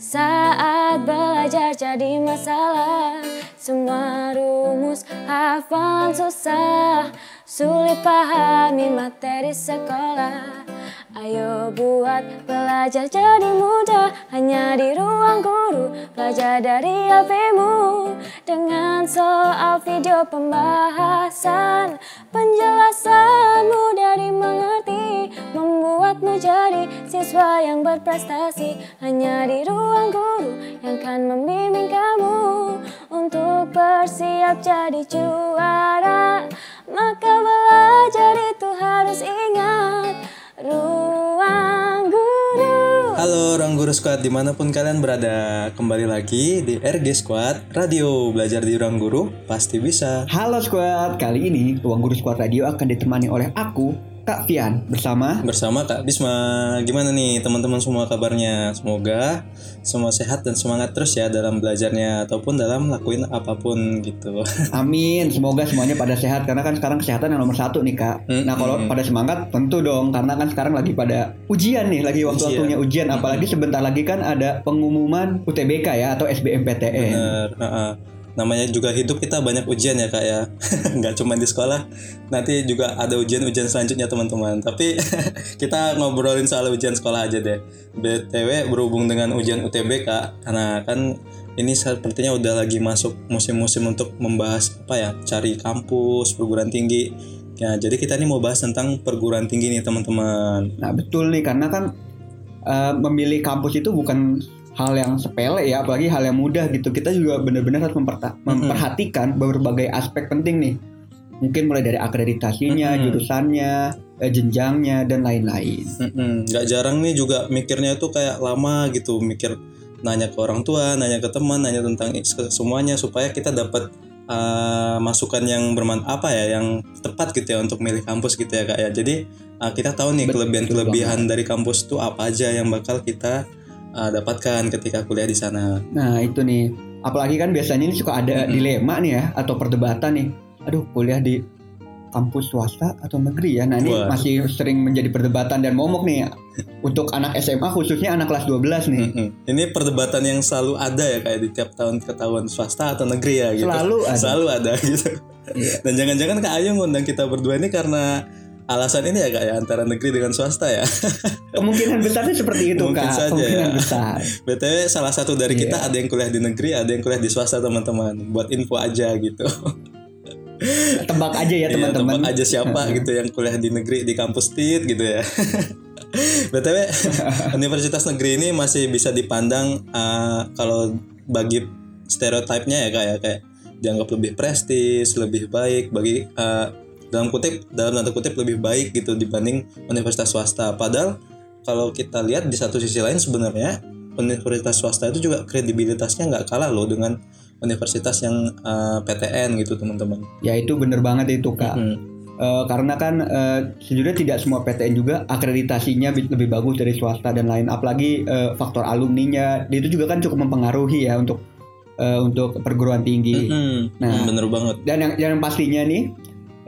Saat belajar jadi masalah Semua rumus hafalan susah. Sulit pahami materi sekolah Ayo buat belajar jadi mudah Hanya di ruang guru Belajar dari HPmu Dengan soal video pembahasan Penjelasan mudah dimengerti Membuatmu jadi siswa yang berprestasi. Hanya di ruang guru yang akan membimbing kamu. Untuk bersiap jadi juara Maka belajar itu harus ingat Ruang Guru. Halo Ruang Guru Squad. Di mana pun kalian berada Kembali lagi di RG Squad Radio. Belajar di Ruang Guru Pasti bisa. Halo Squad, kali ini Ruang Guru Squad Radio akan ditemani oleh aku, Kak Fian, bersama Bersama Kak Bisma Gimana nih teman-teman semua kabarnya Semoga semua sehat dan semangat terus ya Dalam belajarnya Ataupun dalam lakuin apa pun gitu Amin. Semoga semuanya pada sehat karena kan sekarang kesehatan yang nomor satu nih kak. Mm, Nah kalau mm, pada semangat tentu dong karena kan sekarang lagi pada ujian nih, lagi waktu-waktunya ujian. Apalagi sebentar lagi kan ada pengumuman UTBK ya atau SBMPTN. Bener heeh. Namanya juga hidup kita banyak ujian ya kak ya. Nggak cuma di sekolah Nanti juga ada ujian-ujian selanjutnya teman-teman. Tapi kita ngobrolin soal ujian sekolah aja deh. BTW berhubung dengan ujian UTBK Karena kan ini sepertinya udah lagi masuk musim-musim untuk membahas apa ya Cari kampus, perguruan tinggi. Ya jadi kita nih mau bahas tentang perguruan tinggi nih teman-teman. Nah betul nih karena kan eh, memilih kampus itu bukan hal yang sepele ya, apalagi hal yang mudah gitu. Kita juga benar-benar harus memperta- memperhatikan berbagai aspek penting nih. Mungkin mulai dari akreditasinya, jurusannya, eh, jenjangnya dan lain-lain. Nggak jarang nih juga mikirnya tuh kayak lama gitu mikir nanya ke orang tua, nanya ke teman, nanya tentang semuanya supaya kita dapat uh, masukan yang berman apa ya yang tepat gitu ya untuk milih kampus gitu ya kak ya. Jadi uh, kita tahu nih kelebihan-kelebihan dari kampus itu apa aja yang bakal kita uh, dapatkan ketika kuliah di sana. Nah itu nih, apalagi kan biasanya ini suka ada Mm-mm. dilema nih ya atau perdebatan nih. Aduh kuliah di kampus swasta atau negeri ya. Nah ini Wah. masih sering menjadi perdebatan dan momok nih untuk anak SMA khususnya anak kelas 12 nih. Ini perdebatan yang selalu ada ya kayak di tiap tahun ketahuan swasta atau negeri ya gitu. Selalu ada. Selalu ada gitu. Iya. Dan jangan-jangan Kak Ayu ngundang kita berdua ini karena alasan ini ya Kak ya antara negeri dengan swasta ya. Kemungkinan besarnya seperti itu Mungkin kak. saja Kemungkinan ya. besar. BTW salah satu dari Iya. kita ada yang kuliah di negeri, ada yang kuliah di swasta teman-teman. Buat info aja gitu. Tebak aja ya Iya, teman-teman. tebak aja siapa gitu yang kuliah di negeri di kampus TIT gitu ya. BTW universitas negeri ini masih bisa dipandang uh, kalau bagi stereotipnya ya kayak kayak dianggap lebih prestis, lebih baik bagi uh, dalam kutip dalam tanda kutip lebih baik gitu dibanding universitas swasta. Padahal kalau kita lihat di satu sisi lain sebenarnya universitas swasta itu juga kredibilitasnya nggak kalah loh dengan universitas yang uh, PTN gitu teman-teman. Ya itu bener banget itu kak. Hmm. Eh, karena kan eh, sejujurnya tidak semua PTN juga akreditasinya bi- lebih bagus dari swasta dan lain. Apalagi eh, faktor alumninya, itu juga kan cukup mempengaruhi ya untuk eh, untuk perguruan tinggi. Nah. Hmm, bener banget. Dan yang yang pastinya nih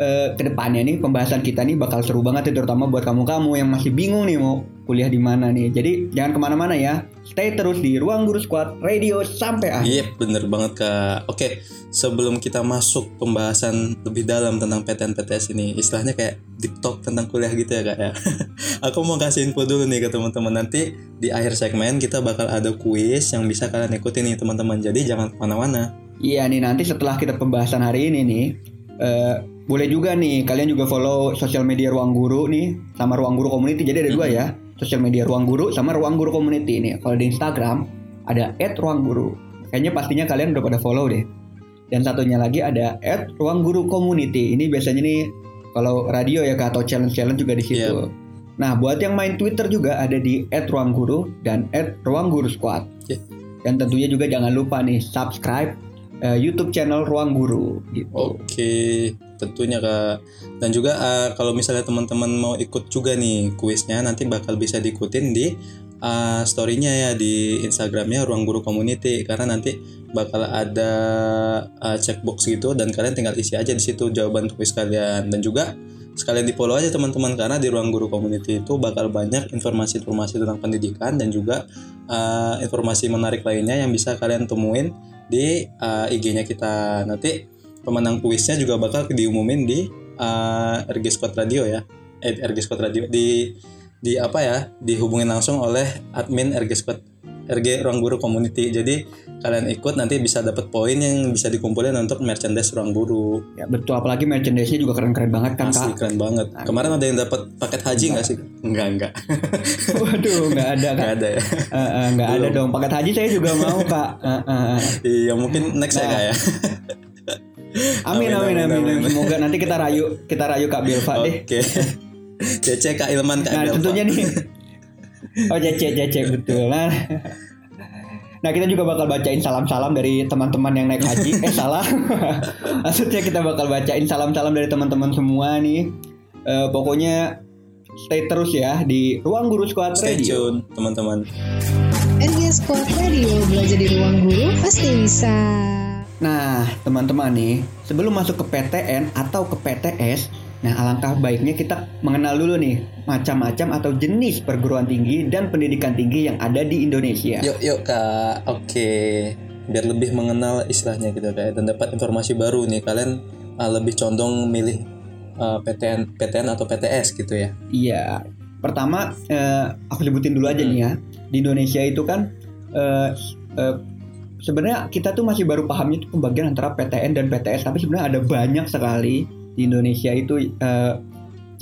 eh, ke depannya nih pembahasan kita nih bakal seru banget ya, terutama buat kamu-kamu yang masih bingung nih mau kuliah di mana nih. Jadi jangan ke mana-mana ya, stay terus di Ruang Guru Squad Radio sampai akhir. Iya bener banget kak. Oke sebelum kita masuk pembahasan lebih dalam tentang PTN PTS ini, istilahnya kayak deep talk tentang kuliah gitu ya kak ya. Aku mau kasih info dulu nih ke teman-teman nanti di akhir segmen kita bakal ada kuis yang bisa kalian ikutin nih teman-teman. Jadi jangan ke mana-mana. Iya nih nanti setelah kita pembahasan hari ini nih eh, boleh juga nih kalian juga follow sosial media Ruang Guru nih sama Ruang Guru Community. Jadi ada dua ya sosial media Ruang Guru sama Ruang Guru Community nih. Kalau di Instagram ada @ruangguru. Kayaknya pastinya kalian udah pada follow deh. Dan satunya lagi ada @ruangguru community. Ini biasanya nih kalau radio ya Kak, atau challenge-challenge juga di situ. Nah, buat yang main Twitter juga ada di @ruangguru dan @ruanggurusquad. Iya. Dan tentunya juga jangan lupa nih subscribe eh, YouTube channel Ruang Guru gitu. Oke tentunya kak. Dan juga eh, kalau misalnya teman-teman mau ikut juga nih kuisnya nanti bakal bisa diikutin di uh, story-nya ya di Instagramnya Ruang Guru Community karena nanti bakal ada uh, checkbox gitu dan kalian tinggal isi aja di situ jawaban kuis kalian dan juga sekalian di follow aja teman-teman karena di ruang guru community itu bakal banyak informasi-informasi tentang pendidikan dan juga uh, informasi menarik lainnya yang bisa kalian temuin di uh, IG-nya kita nanti. Pemenang kuisnya juga bakal diumumin di uh, RG Squad Radio ya. Eh, RG Squad Radio di di apa ya dihubungin langsung oleh admin RG Squad RG Ruang Guru Community. Jadi kalian ikut nanti bisa dapat poin yang bisa dikumpulin untuk merchandise Ruang Guru. Ya betul apalagi merchandise-nya juga keren-keren banget kan Asli Kak. keren banget. Kemarin ada yang dapat paket haji nggak sih? Enggak enggak. Waduh, nggak ada Kak. Enggak ada ya. Eh, eh, nggak ada dong. Paket haji saya juga mau Kak. Eh, eh, eh. Iya mungkin next ya Nah. kak ya. Amin amin Amin, amin. amin, amin. Semoga nanti kita rayu kita rayu Kak Bilva deh. Oke. Cece Kak Ilman Kak Nah Belva. tentunya nih. Oh Cece Cece betul. Nah, nah kita juga bakal bacain salam-salam dari teman-teman yang naik haji. Eh salah. Maksudnya kita bakal bacain salam-salam dari teman-teman semua nih. Eh, pokoknya stay terus ya di Ruang Guru Squad Stay Radio. tune teman-teman. RG Squad Radio belajar di ruang guru pasti bisa. Nah, teman-teman nih, sebelum masuk ke PTN atau ke PTS, nah alangkah baiknya kita mengenal dulu nih macam-macam atau jenis perguruan tinggi dan pendidikan tinggi yang ada di Indonesia. Yuk yuk kak. Oke. Biar lebih mengenal istilahnya gitu kayak dan dapat informasi baru nih kalian uh, lebih condong milih uh, PTN PTN atau PTS gitu ya. Iya. Pertama, eh, aku sebutin dulu aja nih ya. Di Indonesia itu kan eh, eh, sebenarnya kita tuh masih baru pahamnya itu pembagian antara PTN dan PTS, tapi sebenarnya ada banyak sekali di Indonesia itu eh,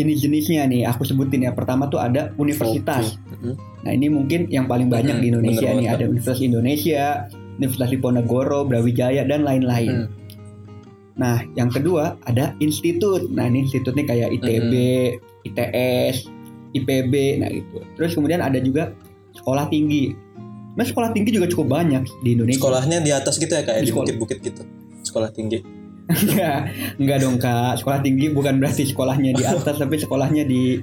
jenis-jenisnya nih. Aku sebutin ya. Pertama tuh ada universitas. Mhm. Nah ini mungkin yang paling banyak Hmm, di Indonesia bener nih ada Universitas Indonesia, Universitas Diponegoro, Brawijaya dan lain-lain. Hmm. Nah yang kedua ada institut. Nah ini institut nih kayak ITB, ITS, IPB, nah itu. Terus kemudian ada juga sekolah tinggi. Nah sekolah tinggi juga cukup banyak di Indonesia. Sekolahnya di atas gitu ya kayak Di di bukit-bukit gitu. Sekolah tinggi. Enggak, enggak dong kak. Sekolah tinggi bukan berarti sekolahnya di atas, tapi sekolahnya di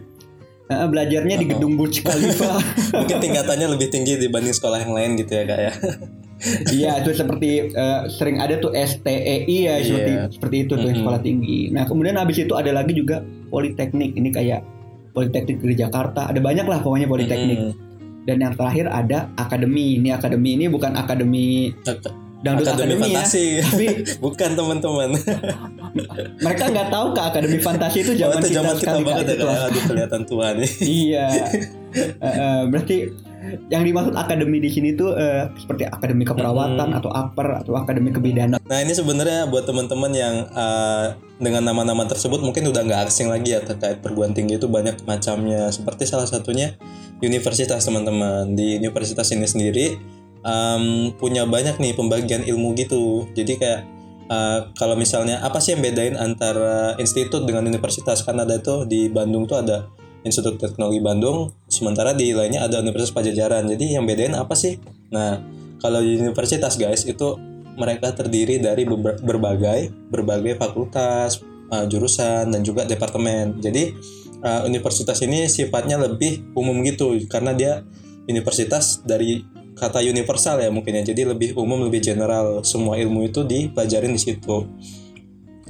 eh, belajarnya di Oh. gedung Burj Khalifa. Mungkin tingkatannya lebih tinggi dibanding sekolah yang lain gitu ya kak ya. Iya, itu seperti eh, sering ada tuh STEI ya Iya. seperti seperti itu tuh Mhm. sekolah tinggi. Nah, kemudian habis itu ada lagi juga politeknik. Ini kayak politeknik di Jakarta. Ada banyak lah pokoknya politeknik. Hmm. Dan yang terakhir ada akademi. Ini akademi ini bukan akademi Ak- dangdut Akademi akademi, fantasi. ya. Tapi Bukan teman-teman. mereka nggak tahu ke akademi fantasi itu zaman Oh, itu kita zaman kita banget ya Itu kak. kelas- Aduh kelihatan tua nih. Iya. Eh, eh, berarti yang dimaksud akademi di sini tuh eh, seperti akademi keperawatan Mhm. atau upper atau akademi kebidanan. Nah ini sebenarnya buat teman-teman yang uh, dengan nama-nama tersebut mungkin udah nggak asing lagi ya terkait perguruan tinggi itu banyak macamnya. Seperti salah satunya universitas teman-teman. Di universitas ini sendiri um, punya banyak nih pembagian ilmu gitu. Jadi kayak uh, kalau misalnya apa sih yang bedain antara institut dengan universitas? Kan ada tuh di Bandung tuh ada Institut Teknologi Bandung, sementara di lainnya ada Universitas Pajajaran. Jadi yang bedain apa sih? Nah, kalau di universitas guys itu mereka terdiri dari berbagai berbagai fakultas, uh, jurusan dan juga departemen. Jadi uh, universitas ini sifatnya lebih umum gitu karena dia universitas dari kata universal ya mungkin ya. Jadi lebih umum, lebih general. Semua ilmu itu dipelajarin di situ.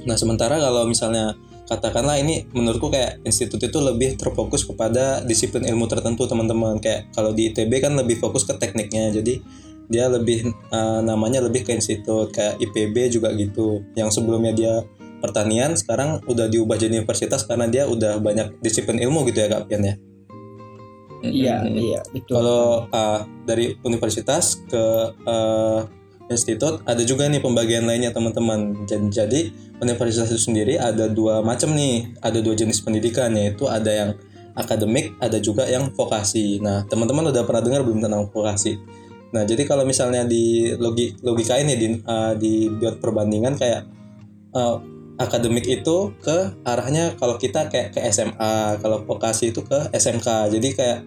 Nah, sementara kalau misalnya katakanlah ini menurutku kayak institut itu lebih terfokus kepada disiplin ilmu tertentu teman-teman kayak kalau di ITB kan lebih fokus ke tekniknya jadi dia lebih uh, namanya lebih ke institut kayak IPB juga gitu yang sebelumnya dia pertanian sekarang udah diubah jadi universitas karena dia udah banyak disiplin ilmu gitu ya Kak Pian ya Iya, Mm-mm. iya, betul. kalau uh, dari universitas ke uh, institut ada juga nih pembagian lainnya teman-teman. Jadi, jadi universitas itu sendiri ada dua macam nih, ada dua jenis pendidikan yaitu ada yang akademik, ada juga yang vokasi. Nah teman-teman udah pernah dengar belum tentang vokasi? Nah jadi kalau misalnya di logi logika ini di uh, dibuat perbandingan kayak uh, akademik itu ke arahnya kalau kita kayak ke SMA, kalau vokasi itu ke SMK. Jadi kayak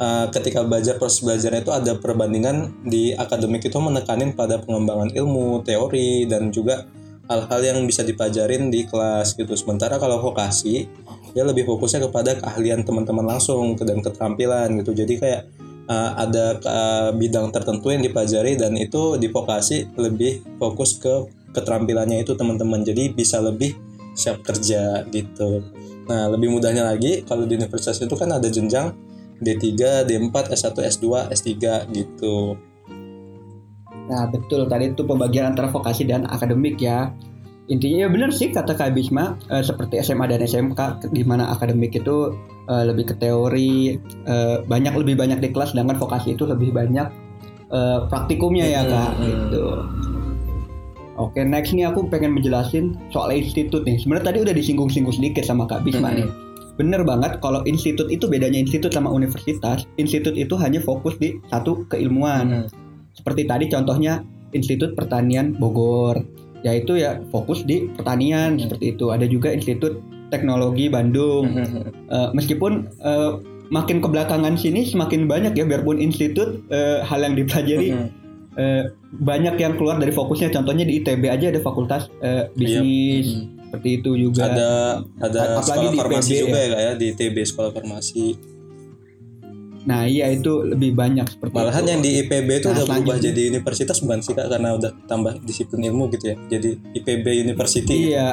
uh, ketika belajar proses belajarnya itu ada perbandingan di akademik itu menekanin pada pengembangan ilmu, teori dan juga hal-hal yang bisa dipelajarin di kelas gitu. Sementara kalau vokasi dia lebih fokusnya kepada keahlian teman-teman langsung dan keterampilan gitu. Jadi kayak uh, ada uh, bidang tertentu yang dipelajari dan itu di vokasi lebih fokus ke keterampilannya itu teman-teman. Jadi bisa lebih siap kerja gitu. Nah, lebih mudahnya lagi kalau di universitas itu kan ada jenjang D3, D4, S1, S2, S3 gitu. Nah betul tadi itu pembagian antara vokasi dan akademik ya. Intinya ya benar sih kata Kak Bisma eh, seperti SMA dan SMK di mana akademik itu eh, lebih ke teori eh, banyak lebih banyak di kelas sedangkan vokasi itu lebih banyak eh, praktikumnya ya Kak hmm. gitu. Oke next nih aku pengen menjelasin soal institut nih. Sebenarnya tadi udah disinggung-singgung sedikit sama Kak Bisma Hmm. nih. Bener banget kalau institut itu bedanya institut sama universitas. Institut itu hanya fokus di satu keilmuan. Hmm. Seperti tadi contohnya Institut Pertanian Bogor, yaitu ya fokus di pertanian seperti itu. Ada juga Institut Teknologi Bandung. Hmm. Eh, meskipun eh, makin kebelakangan sini semakin banyak ya, biarpun institut eh, hal yang dipelajari Hmm. Eh, banyak yang keluar dari fokusnya. Contohnya di ITB aja ada Fakultas eh, Bisnis Hmm. seperti itu juga. Ada ada Apalagi sekolah di farmasi IPB juga ya. ya di ITB sekolah farmasi. Nah iya itu lebih banyak seperti Malahan itu. yang di IPB itu Nah, udah berubah selanjutnya. jadi universitas bukan sih Kak karena udah tambah disiplin ilmu gitu ya. Jadi IPB University. Iya.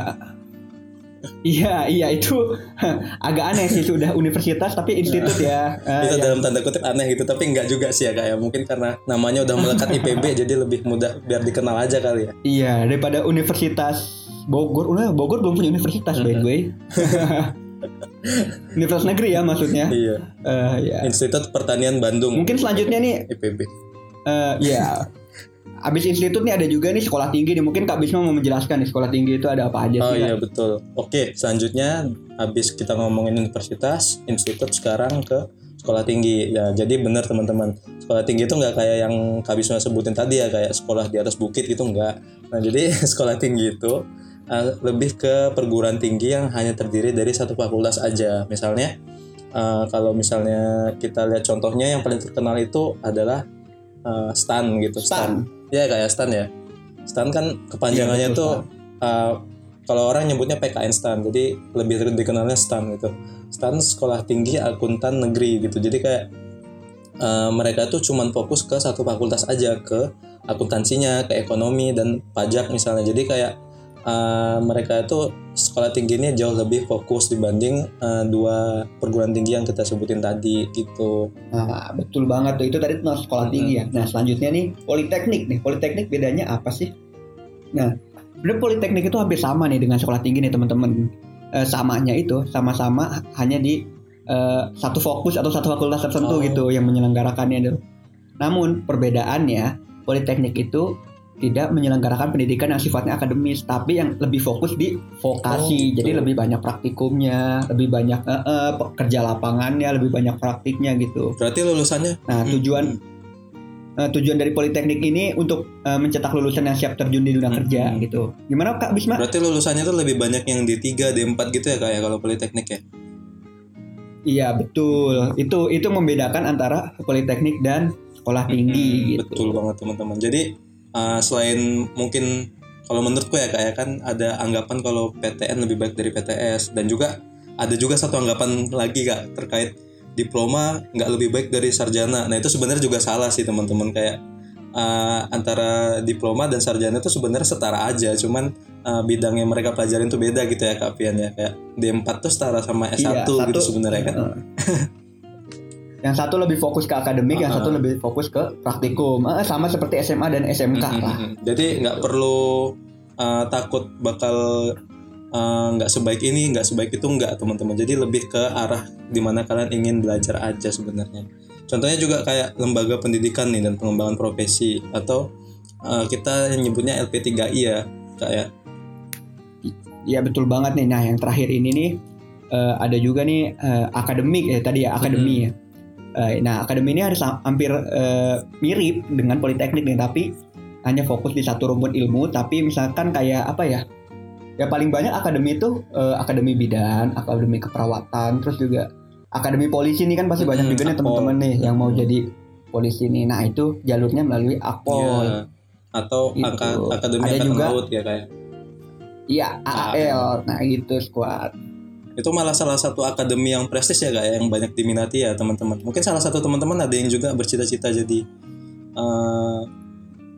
Iya, iya itu agak aneh sih sudah universitas tapi institut ya. Eh, itu ya. dalam tanda kutip aneh gitu tapi enggak juga sih ya kak ya mungkin karena namanya udah melekat IPB jadi lebih mudah biar dikenal aja kali ya Iya, daripada universitas Bogor, udah Bogor belum punya universitas by the way. universitas negeri ya maksudnya. iya Eh, ya. Institut Pertanian Bandung Mungkin selanjutnya nih, IPB eh, ya. Abis institut nih ada juga nih sekolah tinggi nih. Mungkin Kak Bisma mau menjelaskan nih sekolah tinggi itu ada apa aja oh sih? iya Kak? betul oke selanjutnya habis kita ngomongin universitas institut sekarang ke sekolah tinggi ya jadi benar teman-teman sekolah tinggi itu nggak kayak yang Kak Bisma sebutin tadi ya kayak sekolah di atas bukit gitu nggak nah jadi sekolah tinggi itu uh, lebih ke perguruan tinggi yang hanya terdiri dari satu fakultas aja misalnya uh, kalau misalnya kita lihat contohnya yang paling terkenal itu adalah uh, STAN gitu Stan. Ya kayak STAN ya. STAN kan kepanjangannya Iya, betul, tuh uh, kalau orang nyebutnya PKN STAN jadi lebih dikenalnya STAN gitu. STAN sekolah tinggi akuntan negeri gitu. Jadi kayak uh, mereka tuh cuman fokus ke satu fakultas aja ke akuntansinya ke ekonomi dan pajak misalnya. Jadi kayak uh, mereka itu sekolah tinggi ini jauh lebih fokus dibanding uh, dua perguruan tinggi yang kita sebutin tadi gitu Nah, betul banget tuh itu tadi tentang sekolah tinggi ya. Nah, selanjutnya nih politeknik nih. Politeknik bedanya apa sih? Nah, sebenarnya politeknik itu hampir sama nih dengan sekolah tinggi nih teman-teman. Eh, samanya itu sama-sama hanya di eh, satu fokus atau satu fakultas tertentu Oh. gitu yang menyelenggarakannya. Namun perbedaannya politeknik itu tidak menyelenggarakan pendidikan yang sifatnya akademis, tapi yang lebih fokus di vokasi. Oh, gitu. Jadi lebih banyak praktikumnya, lebih banyak eh, eh, kerja lapangannya, lebih banyak praktiknya gitu. berarti lulusannya Nah, Hmm. tujuan eh, tujuan dari politeknik ini untuk eh, mencetak lulusan yang siap terjun di dunia Hmm. kerja gitu. Gimana Kak Bisma? berarti lulusannya tuh lebih banyak yang D3 D4 gitu ya kayak kalau politeknik ya Iya, betul. Itu itu membedakan antara politeknik dan sekolah tinggi Hmm, gitu. Betul banget teman-teman. Jadi uh, selain mungkin kalau menurutku ya kayak kan ada anggapan kalau PTN lebih baik dari PTS dan juga ada juga satu anggapan lagi kak terkait diploma nggak lebih baik dari sarjana. Nah itu sebenarnya juga salah sih teman-teman kayak uh, antara diploma dan sarjana itu sebenarnya setara aja, cuman uh, bidang yang mereka pelajarin tuh beda gitu ya kak Pian ya kayak D4 tuh setara sama S1 Iya, gitu sebenarnya kan. Heeh. yang satu lebih fokus ke akademik, yang Ah. satu lebih fokus ke praktikum. Eh, sama seperti SMA dan SMK Mm, mm, lah. mm. Jadi nggak perlu uh, takut bakal uh, nggak sebaik ini, nggak sebaik itu nggak teman-teman. Jadi lebih ke arah di mana kalian ingin belajar aja sebenarnya. Contohnya juga kayak lembaga pendidikan nih dan pengembangan profesi atau uh, kita nyebutnya LP3I ya kayak Iya betul banget nih. Nah yang terakhir ini nih eh, ada juga nih eh, akademik ya tadi ya akademi ya. Eh, nah akademi ini harus hampir eh, mirip dengan politeknik nih tapi hanya fokus di satu rumpun ilmu. Tapi misalkan kayak apa ya? Ya paling banyak akademi itu eh, akademi bidan, akademi keperawatan, terus juga akademi polisi nih kan pasti banyak juga nih teman-teman nih yang mau jadi polisi nih. Nah itu jalurnya melalui Akpol. ya, atau Gitu. akademi Ada angkatan juga- laut ya kayak Iya AAL. Nah gitu squad. Itu malah salah satu akademi yang prestis ya kayak yang banyak diminati ya teman-teman mungkin salah satu teman-teman ada yang juga bercita-cita jadi eh,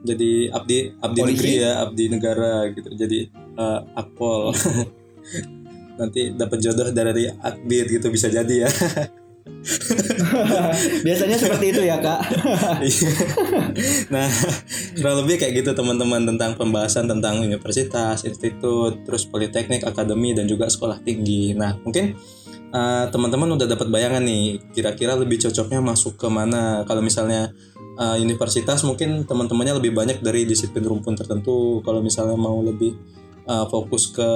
jadi abdi abdi Polisi. negeri ya abdi negara gitu jadi eh, akpol nanti dapat jodoh dari Akbid gitu bisa jadi ya. Biasanya seperti itu ya kak. Iya. nah, kurang lebih kayak gitu teman-teman tentang pembahasan tentang universitas, institut, terus politeknik, akademi dan juga sekolah tinggi. Nah, mungkin uh, teman-teman udah dapat bayangan nih, kira-kira lebih cocoknya masuk ke mana? Kalau misalnya uh, universitas mungkin teman-temannya lebih banyak dari disiplin rumpun tertentu. Kalau misalnya mau lebih uh, fokus ke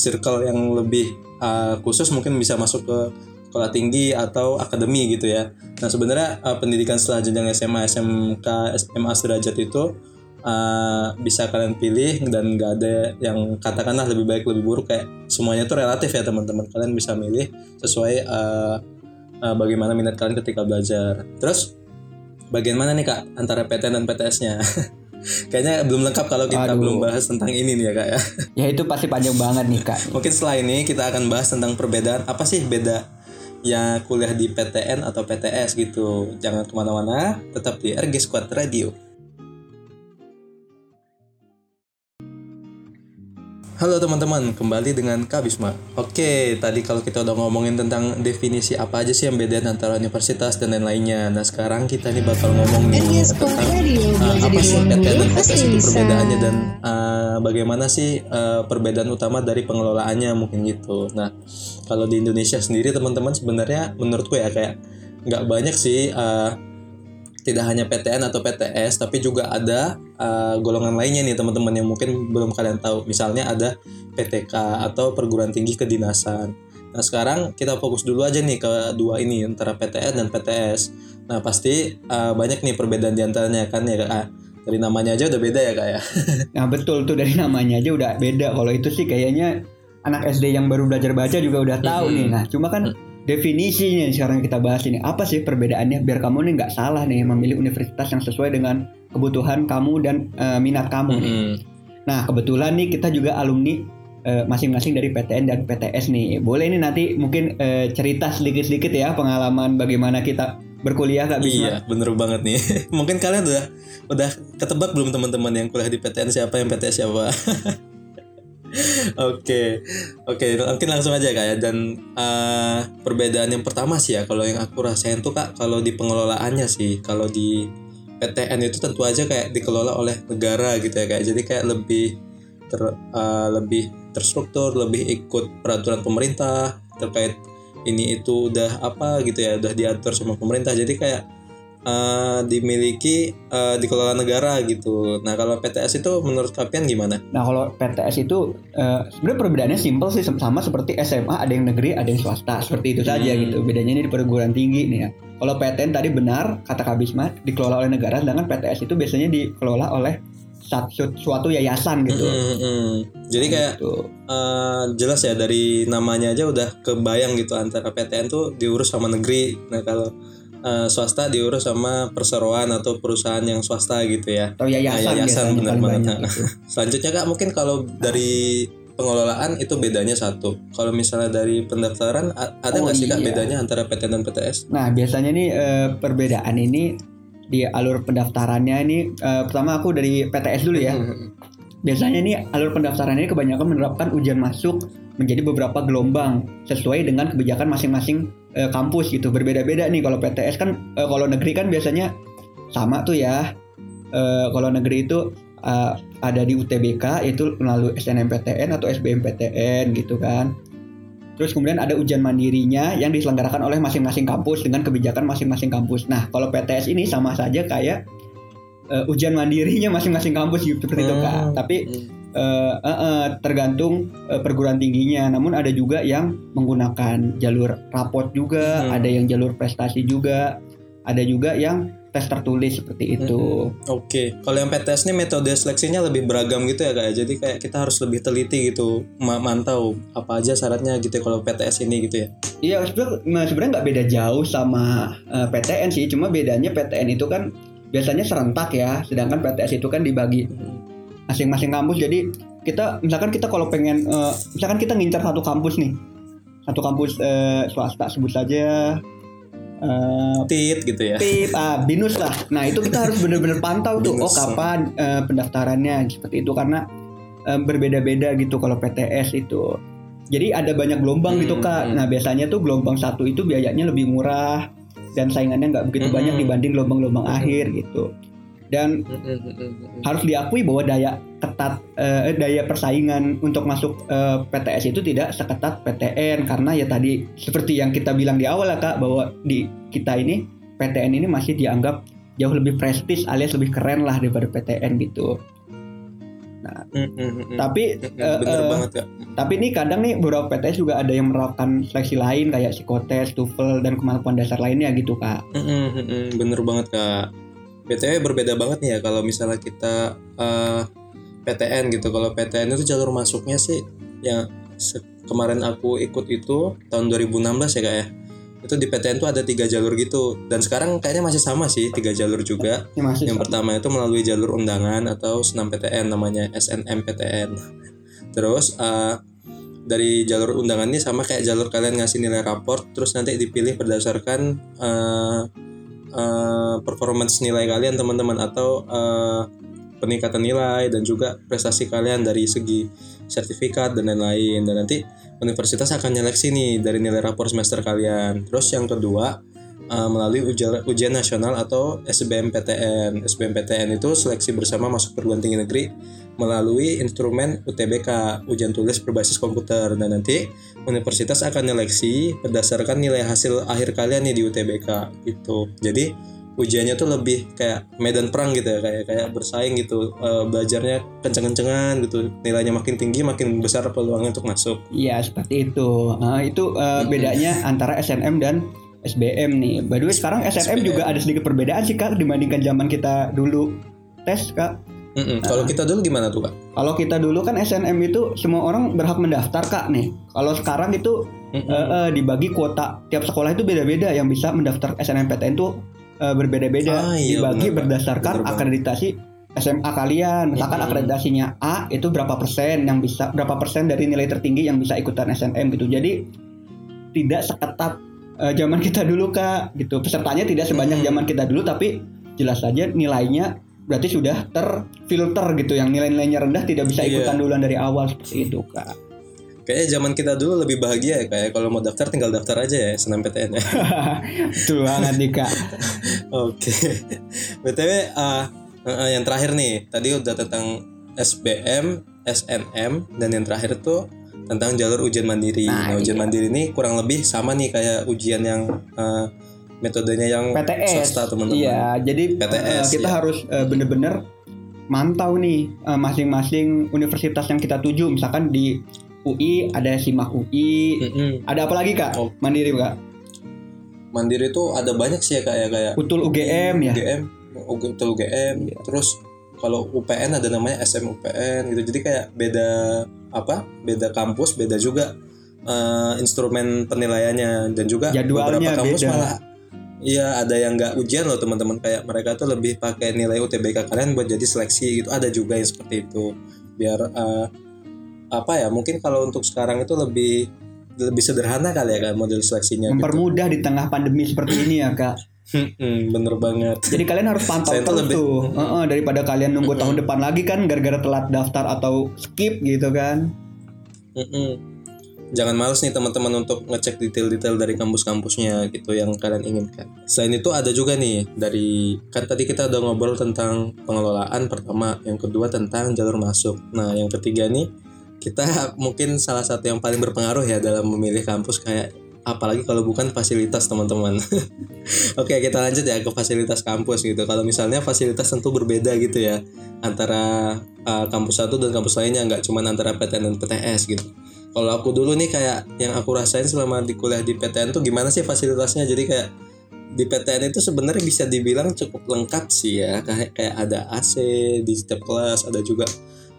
circle yang lebih uh, khusus mungkin bisa masuk ke sekolah tinggi atau akademi gitu ya. Nah sebenarnya uh, pendidikan setelah jenjang SMA, SMK, SMA sederajat itu uh, bisa kalian pilih dan nggak ada yang katakanlah lebih baik lebih buruk kayak semuanya itu relatif ya teman-teman. Kalian bisa milih sesuai uh, uh, bagaimana minat kalian ketika belajar. Terus bagian mana nih kak antara PTN dan PTS-nya? Kayaknya belum lengkap kalau kita Aduh. belum bahas tentang ini nih ya kak ya. Ya itu pasti panjang banget nih kak. Mungkin setelah ini kita akan bahas tentang perbedaan apa sih beda ya kuliah di PTN atau PTS gitu. Jangan ke mana-mana, tetap di RG Squad Radio. Halo teman-teman, kembali dengan Kak Bisma. Oke, tadi kalau kita udah ngomongin tentang definisi apa aja sih yang beda antara universitas dan lain-lainnya. Nah sekarang kita nih bakal ngomong nih tentang uh, apa sih PTN dan PTS itu perbedaannya dan uh, bagaimana sih uh, perbedaan utama dari pengelolaannya mungkin gitu. Nah kalau di Indonesia sendiri teman-teman sebenarnya menurutku ya kayak nggak banyak sih uh, tidak hanya PTN atau PTS tapi juga ada uh, golongan lainnya nih teman-teman yang mungkin belum kalian tahu. Misalnya ada PTK atau perguruan tinggi kedinasan. Nah sekarang kita fokus dulu aja nih ke dua ini antara PTN dan PTS. Nah pasti uh, banyak nih perbedaan di antaranya kan ya kak. Dari namanya aja udah beda ya kak ya. Nah betul tuh dari namanya aja udah beda. Kalau itu sih kayaknya anak SD yang baru belajar baca juga udah tahu nih. Nah cuma kan definisinya yang sekarang kita bahas ini apa sih perbedaannya biar kamu nih nggak salah nih memilih universitas yang sesuai dengan kebutuhan kamu dan eh, minat kamu nih. Mm-mm. Nah kebetulan nih kita juga alumni eh, masing-masing dari PTN dan PTS nih. Boleh nih nanti mungkin eh, cerita sedikit-sedikit ya pengalaman bagaimana kita berkuliah Kak Bisma. Iya bener banget nih. mungkin kalian udah udah ketebak belum teman-teman yang kuliah di PTN siapa yang PTS siapa? Oke, oke, mungkin langsung aja kak ya. Dan eh, perbedaan yang pertama sih ya, kalau yang aku rasain tuh kak, kalau di pengelolaannya sih, kalau di PTN itu tentu aja kayak dikelola oleh negara gitu ya kayak, jadi kayak lebih ter, eh, lebih terstruktur, lebih ikut peraturan pemerintah terkait ini itu udah apa gitu ya, udah diatur sama pemerintah. Jadi kayak eh, dimiliki eh, dikelola negara gitu. Nah kalau PTS itu menurut kalian gimana? Nah kalau PTS itu eh, sebenarnya perbedaannya simpel sih sama seperti SMA ada yang negeri ada yang swasta seperti itu saja Hmm. gitu bedanya ini di perguruan tinggi nih ya. Kalau PTN tadi benar kata Kak Bisma dikelola oleh negara sedangkan PTS itu biasanya dikelola oleh satu suatu yayasan gitu. Mm, mm. Jadi kayak Gitu. eh, jelas ya dari namanya aja udah kebayang gitu antara PTN tuh diurus sama negeri. Nah kalau eh, swasta diurus sama perseroan atau perusahaan yang swasta gitu ya. atau yayasan, Nah, yayasan, benar banget. Nah, gitu. Selanjutnya kak mungkin kalau dari pengelolaan itu bedanya satu. Kalau misalnya dari pendaftaran ada Oh, nggak sih kak iya. bedanya antara PTN dan PTS? Nah biasanya nih eh, perbedaan ini di alur pendaftarannya ini eh, pertama aku dari PTS dulu ya. Hmm, Biasanya nih alur pendaftaran ini kebanyakan menerapkan ujian masuk menjadi beberapa gelombang sesuai dengan kebijakan masing-masing eh, kampus gitu. Berbeda-beda nih kalau PTS kan eh, kalau negeri kan biasanya sama tuh ya. Eh, kalau negeri itu eh, ada di UTBK itu melalui SNMPTN atau SBMPTN gitu kan. Terus kemudian ada ujian mandirinya yang diselenggarakan oleh masing-masing kampus dengan kebijakan masing-masing kampus. Nah, kalau PTS ini sama saja kayak eh, ujian mandirinya masing-masing kampus gitu seperti itu kak. Hmm. Tapi eh, eh, eh, tergantung eh, perguruan tingginya. Namun ada juga yang menggunakan jalur rapot juga, Hmm. ada yang jalur prestasi juga, ada juga yang tes tertulis seperti itu. Oke, kalau yang PTS ini metode seleksinya lebih beragam gitu ya kak ya. Jadi kayak kita harus lebih teliti gitu, ma- mantau apa aja syaratnya gitu ya kalau PTS ini gitu ya. Iya sebenarnya nggak beda jauh sama eh, PTN sih, cuma bedanya PTN itu kan biasanya serentak ya, sedangkan PTS itu kan dibagi masing-masing kampus. Jadi kita misalkan kita kalau pengen eh, misalkan kita ngincar satu kampus nih, satu kampus eh, swasta sebut saja eh, Tit gitu ya. PIP, ah, binus lah. Nah itu kita harus bener-bener pantau tuh, Binus. oh kapan eh, pendaftarannya seperti itu karena eh, berbeda-beda gitu kalau PTS itu. Jadi ada banyak gelombang gitu Hmm, kak. hmm. Nah biasanya tuh gelombang satu itu biayanya lebih murah dan saingannya nggak begitu Hmm. banyak dibanding gelombang-gelombang akhir gitu. Dan harus diakui bahwa daya ketat eh, daya persaingan untuk masuk eh, PTS itu tidak seketat PTN karena ya tadi seperti yang kita bilang di awal ya kak bahwa di kita ini PTN ini masih dianggap jauh lebih prestis alias lebih keren lah daripada PTN gitu. Tapi eh, bener eh, banget kak tapi ini kadang nih beberapa PTS juga ada yang menerapkan seleksi lain kayak psikotes, TOEFL dan kemampuan dasar lainnya gitu kak. Bener banget kak. BTW berbeda banget nih ya kalau misalnya kita eh, PTN gitu. Kalau PTN itu jalur masuknya sih yang kemarin aku ikut itu tahun 2016 ya kak ya. Itu di PTN tuh ada tiga jalur gitu. Dan sekarang kayaknya masih sama sih tiga jalur juga. Ini masih Yang pertama itu melalui jalur undangan atau senam PTN namanya SNMPTN. Terus eh, dari jalur undangan ini sama kayak jalur kalian ngasih nilai raport, terus nanti dipilih berdasarkan eh, eh, performance nilai kalian teman-teman atau eh, peningkatan nilai dan juga prestasi kalian dari segi sertifikat dan lain-lain dan nanti universitas akan nyeleksi nih dari nilai rapor semester kalian. Terus yang kedua uh, melalui ujian, ujian nasional atau SBMPTN. SBMPTN itu seleksi bersama masuk perguruan tinggi negeri melalui instrumen UTBK, ujian tulis berbasis komputer. Dan nanti universitas akan nyeleksi berdasarkan nilai hasil akhir kalian nih di UTBK gitu. Jadi ujiannya tuh lebih kayak medan perang gitu ya kayak kayak bersaing gitu Eh, belajarnya kenceng-kencengan gitu nilainya makin tinggi makin besar peluangnya untuk masuk Iya seperti itu. Nah, itu eh, bedanya antara SNM dan SBM nih. By the way sekarang SNM SBM. juga ada sedikit perbedaan sih kak dibandingkan zaman kita dulu tes kak. Mm-mm. kalau kita dulu gimana tuh kak Kalau kita dulu kan SNM itu semua orang berhak mendaftar kak nih. Kalau sekarang itu Mm-mm. eh, eh, dibagi kuota tiap sekolah itu beda-beda yang bisa mendaftar SNMPTN itu eh, Ah, berbeda-beda iya, dibagi benar, Kak. berdasarkan banget. akreditasi SMA kalian. Misalkan Mm-mm. akreditasinya A itu berapa persen yang bisa berapa persen dari nilai tertinggi yang bisa ikutan SNM gitu. Jadi tidak seketat eh, zaman kita dulu kak gitu. Pesertanya tidak sebanyak Mm-mm. zaman kita dulu tapi jelas saja nilainya berarti sudah terfilter gitu yang nilai-nilainya rendah tidak bisa Iya. ikutan duluan dari awal seperti itu kak. kayaknya zaman kita dulu lebih bahagia ya kayak kalau mau daftar tinggal daftar aja ya SNMPTN ya Betul banget nih kak. Oke. BTW uh, uh, yang terakhir nih, tadi udah tentang SBM, SNM dan yang terakhir tuh tentang jalur ujian mandiri. Nah, Nah, ujian iya. mandiri ini kurang lebih sama nih kayak ujian yang uh, metodenya yang PTS. swasta teman-teman. Iya, jadi PTS, eh, kita ya. harus eh, bener-bener mantau nih masing-masing universitas yang kita tuju. Misalkan di UI ada SIMAK UI, Mm-mm. ada apa lagi kak? Oh. Mandiri kak? Mandiri tuh ada banyak sih ya kayak kayak Utul UGM ya. UGM, UG- betul UGM. Iya. Terus kalau UPN ada namanya SMUPN gitu. Jadi kayak beda apa? Beda kampus, beda juga eh, instrumen penilaiannya dan juga Jadwalnya beberapa kampus beda. malah Iya ada yang nggak ujian loh teman-teman kayak mereka tuh lebih pakai nilai UTBK kalian buat jadi seleksi gitu ada juga yang seperti itu biar eh, apa ya mungkin kalau untuk sekarang itu lebih lebih sederhana kali ya kan model seleksinya gitu. Mempermudah di tengah pandemi seperti ini ya kak. Hmm, bener banget Jadi kalian harus pantau terus lebih- tuh. Heeh, daripada kalian nunggu tahun depan lagi kan gara-gara telat daftar atau skip gitu kan. Mm-mm. Jangan males nih teman-teman untuk ngecek detail-detail dari kampus-kampusnya gitu yang kalian inginkan. Selain itu ada juga nih dari kan tadi kita udah ngobrol tentang pengelolaan pertama, yang kedua tentang jalur masuk. Nah, yang ketiga nih kita mungkin salah satu yang paling berpengaruh ya dalam memilih kampus kayak apalagi kalau bukan fasilitas teman-teman. Oke, kita lanjut ya ke fasilitas kampus gitu. Kalau misalnya fasilitas tentu berbeda gitu ya antara uh, kampus satu dan kampus lainnya nggak cuman antara PTN dan PTS gitu. Kalau aku dulu nih kayak yang aku rasain selama di kuliah di PTN tuh gimana sih fasilitasnya? Jadi kayak di PTN itu sebenarnya bisa dibilang cukup lengkap sih ya. Kayak kayak ada AC di setiap kelas, ada juga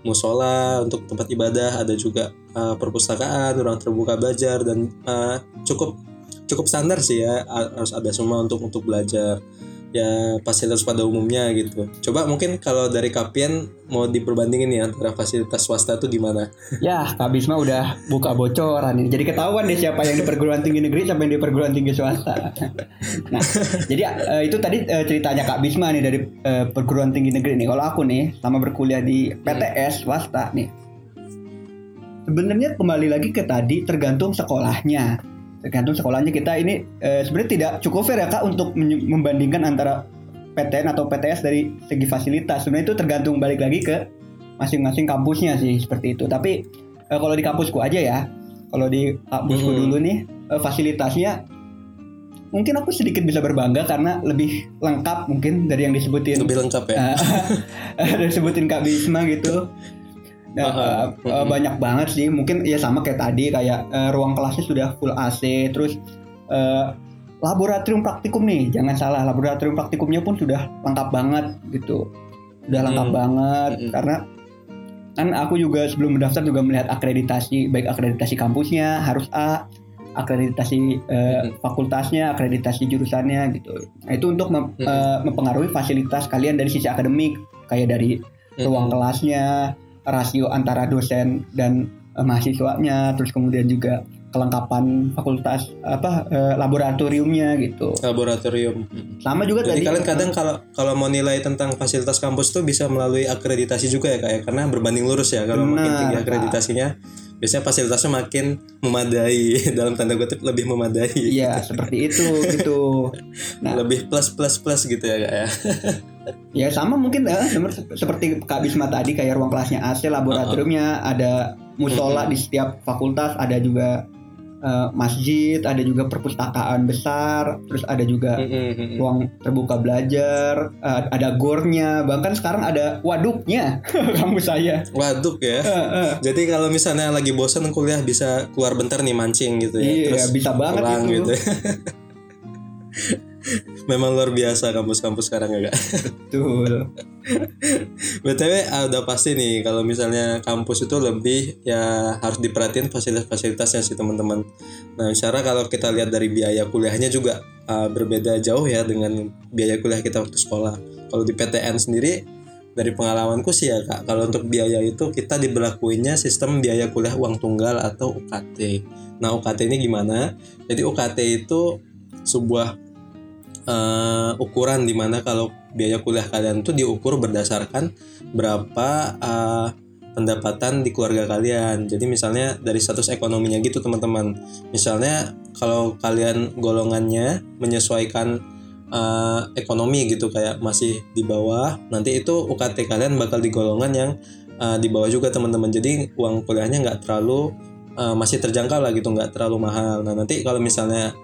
musola untuk tempat ibadah, ada juga uh, perpustakaan, ruang terbuka belajar dan uh, cukup cukup standar sih ya ha- harus ada semua untuk untuk belajar ya fasilitas pada umumnya gitu. Coba mungkin kalau dari Kapien mau diperbandingin nih antara fasilitas swasta tuh gimana? Ya, Kak Bisma udah buka bocoran ini. Jadi ketahuan deh siapa yang di perguruan tinggi negeri, yang di perguruan tinggi swasta. Nah, jadi eh, itu tadi eh, ceritanya Kak Bisma nih dari eh, perguruan tinggi negeri nih. Kalau aku nih, sama berkuliah di PTS swasta nih. sebenarnya kembali lagi ke tadi tergantung sekolahnya. Tergantung sekolahnya kita ini eh, sebenarnya tidak cukup fair ya kak untuk membandingkan antara PTN atau PTS dari segi fasilitas. Sebenarnya itu tergantung balik lagi ke masing-masing kampusnya sih seperti itu. Tapi eh, kalau di kampusku aja ya, kalau di kampusku Mhm. dulu nih eh, fasilitasnya mungkin aku sedikit bisa berbangga karena lebih lengkap mungkin dari yang disebutin Lebih lengkap ya. Ada sebutin Kak Bisma gitu. Eh, eh, mm-mm. banyak banget sih. Mungkin ya sama kayak tadi kayak eh, ruang kelasnya sudah full AC, terus eh, laboratorium praktikum nih, jangan salah laboratorium praktikumnya pun sudah lengkap banget gitu. Sudah lengkap Mm. banget Mm-mm. karena kan aku juga sebelum mendaftar juga melihat akreditasi baik akreditasi kampusnya harus A, akreditasi eh, Mm-mm. fakultasnya, akreditasi jurusannya gitu. Nah, itu untuk mem- Mm-mm. eh, mempengaruhi fasilitas kalian dari sisi akademik kayak dari ruang kelasnya, rasio antara dosen dan eh, mahasiswanya, terus kemudian juga kelengkapan fakultas apa eh, laboratoriumnya gitu. laboratorium. Sama juga Jadi tadi kalian kadang kalau kalau mau nilai tentang fasilitas kampus tuh bisa melalui akreditasi juga ya kayak karena berbanding lurus ya kalau makin tinggi Kak. akreditasinya biasanya fasilitasnya makin memadai dalam tanda kutip lebih memadai. Iya seperti itu gitu. Nah. Lebih plus plus plus gitu ya kak ya. Ya sama mungkin semer- seperti Kak Bisma tadi kayak ruang kelasnya AC, laboratoriumnya ada musola di setiap fakultas, ada juga eh, masjid, ada juga perpustakaan besar, terus ada juga Mm-mm. ruang terbuka belajar, eh, ada gornya, bahkan sekarang ada waduknya kampus saya. Waduk ya. Eh, eh. Jadi kalau misalnya lagi bosan kuliah bisa keluar bentar nih mancing gitu ya. Iya, Terus bisa banget pulang itu. gitu. Memang luar biasa kampus-kampus sekarang ya kak. Betul. BTW ah, udah pasti nih kalau misalnya kampus itu lebih ya harus diperhatiin fasilitas-fasilitasnya sih teman-teman. Nah, secara kalau kita lihat dari biaya kuliahnya juga ah, berbeda jauh ya dengan biaya kuliah kita waktu sekolah. Kalau di PTN sendiri dari pengalamanku sih ya Kak, kalau untuk biaya itu kita diberlakuinnya sistem biaya kuliah uang tunggal atau UKT. Nah, UKT ini gimana? Jadi UKT itu sebuah eh, ukuran di mana kalau biaya kuliah kalian tuh diukur berdasarkan berapa eh, pendapatan di keluarga kalian. Jadi misalnya dari status ekonominya gitu teman-teman. Misalnya kalau kalian golongannya menyesuaikan eh, ekonomi gitu kayak masih di bawah, nanti itu UKT kalian bakal di golongan yang eh, di bawah juga teman-teman. Jadi uang kuliahnya nggak terlalu eh, masih terjangkau lah gitu, nggak terlalu mahal. Nah nanti kalau misalnya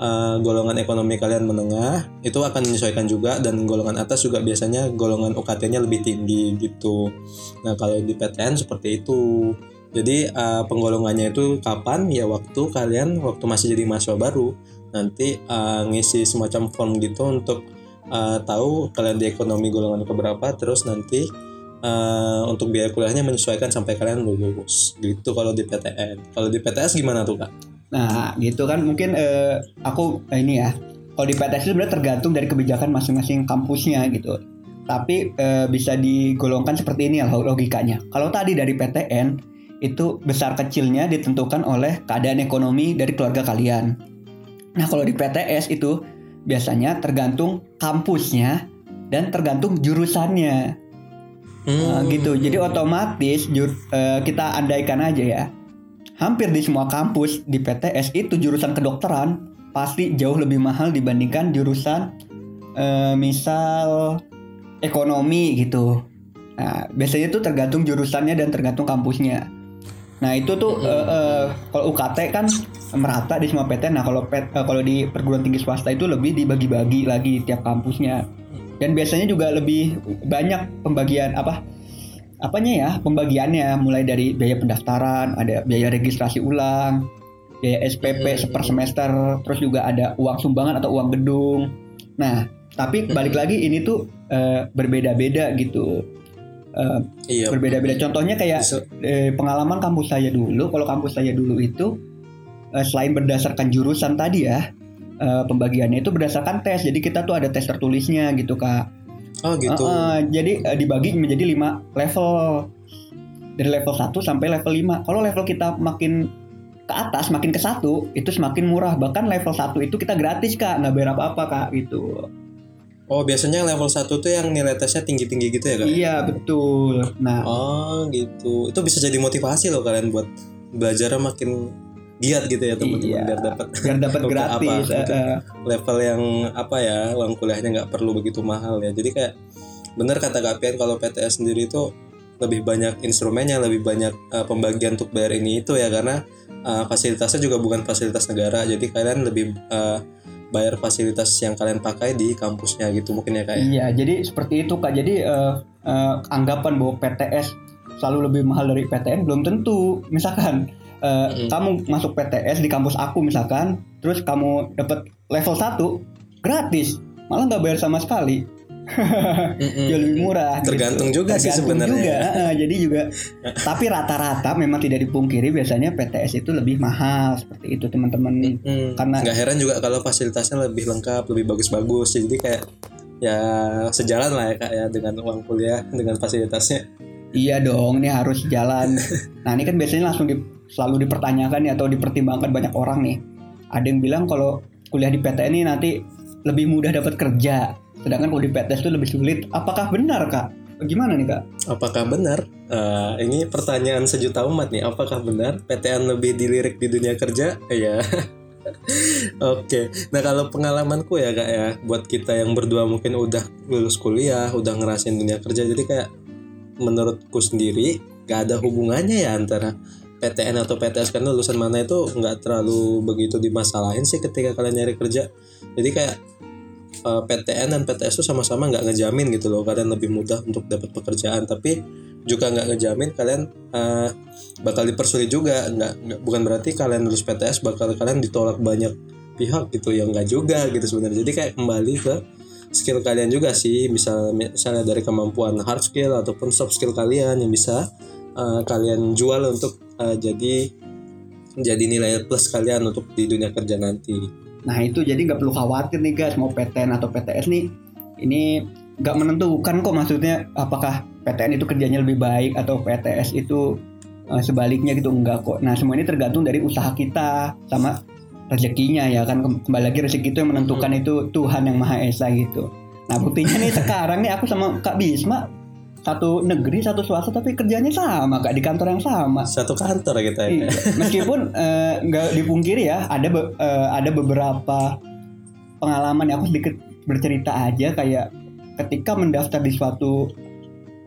uh, golongan ekonomi kalian menengah itu akan menyesuaikan juga dan golongan atas juga biasanya golongan UKT-nya lebih tinggi gitu. Nah kalau di PTN seperti itu. Jadi uh, penggolongannya itu kapan? Ya waktu kalian waktu masih jadi mahasiswa baru nanti uh, ngisi semacam form gitu untuk uh, tahu kalian di ekonomi golongan keberapa terus nanti uh, untuk biaya kuliahnya menyesuaikan sampai kalian lulus gitu kalau di PTN. Kalau di PTS gimana tuh kak? Nah, gitu kan mungkin eh, aku eh, ini ya. Kalau di PTS itu sebenarnya tergantung dari kebijakan masing-masing kampusnya gitu. Tapi eh, bisa digolongkan seperti ini ya logikanya. Kalau tadi dari PTN itu besar kecilnya ditentukan oleh keadaan ekonomi dari keluarga kalian. Nah, kalau di PTS itu biasanya tergantung kampusnya dan tergantung jurusannya. Nah, Hmm. gitu. Jadi otomatis jur- eh, kita andaikan aja ya. Hampir di semua kampus di PTS itu jurusan kedokteran pasti jauh lebih mahal dibandingkan jurusan eh, misal ekonomi gitu. Nah, biasanya itu tergantung jurusannya dan tergantung kampusnya. Nah, itu tuh eh, eh, kalau UKT kan merata di semua PTN. Nah, kalau pet- eh, kalau di perguruan tinggi swasta itu lebih dibagi-bagi lagi di tiap kampusnya. Dan biasanya juga lebih banyak pembagian apa? Apanya ya pembagiannya mulai dari biaya pendaftaran, ada biaya registrasi ulang, biaya SPP Hmm. seper semester, terus juga ada uang sumbangan atau uang gedung. Nah, tapi balik lagi ini tuh eh, berbeda-beda gitu. Eh, Iya. berbeda-beda. Contohnya kayak eh, pengalaman kampus saya dulu. Kalau kampus saya dulu itu eh, selain berdasarkan jurusan tadi ya, eh, pembagiannya itu berdasarkan tes. Jadi kita tuh ada tes tertulisnya gitu kak. Oh gitu. Uh, uh, jadi uh, dibagi menjadi lima level dari level 1 sampai level 5 kalau level kita makin ke atas makin ke satu itu semakin murah bahkan level 1 itu kita gratis kak nggak bayar apa-apa kak gitu Oh biasanya level 1 tuh yang nilai tesnya tinggi-tinggi gitu ya kak? Iya betul. Nah Oh gitu. Itu bisa jadi motivasi loh kalian buat belajar makin giat gitu ya teman-teman Iya. biar dapat biar dapat gratis. apa? eh. level yang apa ya uang kuliahnya nggak perlu begitu mahal ya. Jadi kayak bener kata Kak Pian kalau PTS sendiri itu lebih banyak instrumennya, lebih banyak uh, pembagian untuk bayar ini itu ya karena uh, fasilitasnya juga bukan fasilitas negara. Jadi kalian lebih uh, bayar fasilitas yang kalian pakai di kampusnya gitu mungkin ya kak ya. Iya, jadi seperti itu kak. Jadi eh, eh, anggapan bahwa PTS selalu lebih mahal dari PTN belum tentu. Misalkan eh, Mm-mm. kamu masuk PTS di kampus aku misalkan, terus kamu dapat level 1 gratis, malah nggak bayar sama sekali, Mm-mm. jauh lebih murah. Tergantung gitu. juga sih Tergantung sebenarnya. juga, eh, jadi juga. tapi rata-rata memang tidak dipungkiri biasanya PTS itu lebih mahal seperti itu teman-teman. Hmm, Karena- nggak heran juga kalau fasilitasnya lebih lengkap, lebih bagus-bagus. Jadi kayak ya sejalan lah ya kak ya dengan uang kuliah, dengan fasilitasnya. Iya dong, ini harus jalan. Nah ini kan biasanya langsung di, selalu dipertanyakan ya atau dipertimbangkan banyak orang nih. Ada yang bilang kalau kuliah di PTN ini nanti lebih mudah dapat kerja, sedangkan kalau di PTS itu lebih sulit. Apakah benar kak? Gimana nih kak? Apakah benar? Eh, ini pertanyaan sejuta umat nih. Apakah benar PTN lebih dilirik di dunia kerja? Iya. Oke, nah kalau pengalamanku ya kak ya, buat kita yang berdua mungkin udah lulus kuliah, udah ngerasain dunia kerja, jadi kayak menurutku sendiri gak ada hubungannya ya antara PTN atau PTS karena lulusan mana itu nggak terlalu begitu dimasalahin sih ketika kalian nyari kerja. Jadi kayak eh, PTN dan PTS itu sama-sama nggak ngejamin gitu loh kalian lebih mudah untuk dapat pekerjaan, tapi juga nggak ngejamin kalian eh, bakal dipersulit juga. Nggak- bukan berarti kalian lulus PTS bakal kalian ditolak banyak pihak gitu yang nggak juga gitu sebenarnya. Jadi kayak kembali ke skill kalian juga sih, misal misalnya dari kemampuan hard skill ataupun soft skill kalian yang bisa eh, kalian jual untuk eh, jadi jadi nilai plus kalian untuk di dunia kerja nanti. Nah itu jadi nggak perlu khawatir nih guys mau PTN atau PTS nih ini nggak menentukan kok maksudnya apakah PTN itu kerjanya lebih baik atau PTS itu eh, sebaliknya gitu enggak kok. Nah semua ini tergantung dari usaha kita sama rezekinya ya kan Kem- kembali lagi rezeki itu yang menentukan itu Tuhan yang Maha Esa gitu. Nah buktinya nih sekarang nih aku sama Kak Bisma satu negeri satu swasta tapi kerjanya sama kak di kantor yang sama. Satu kantor kita ya. Iya. Meskipun eh, nggak dipungkiri ya, ada be- eh, ada beberapa pengalaman yang aku sedikit bercerita aja kayak ketika mendaftar di suatu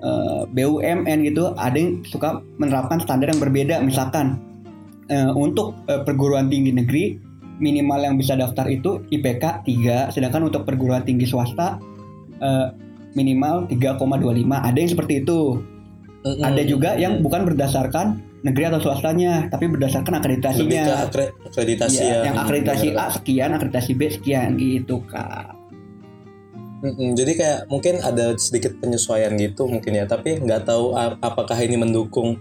eh, BUMN gitu, ada yang suka menerapkan standar yang berbeda. Misalkan eh, untuk eh, perguruan tinggi negeri minimal yang bisa daftar itu IPK 3, sedangkan untuk perguruan tinggi swasta eh, minimal 3,25. Ada yang seperti itu. Mm-mm. Ada juga yang bukan berdasarkan negeri atau swastanya, tapi berdasarkan lebih ke akreditasinya. akre- akreditasi Iya, ya. yang akreditasi A sekian, akreditasi B sekian gitu kak. Mm-mm, jadi kayak mungkin ada sedikit penyesuaian gitu mungkin ya tapi nggak tahu apakah ini mendukung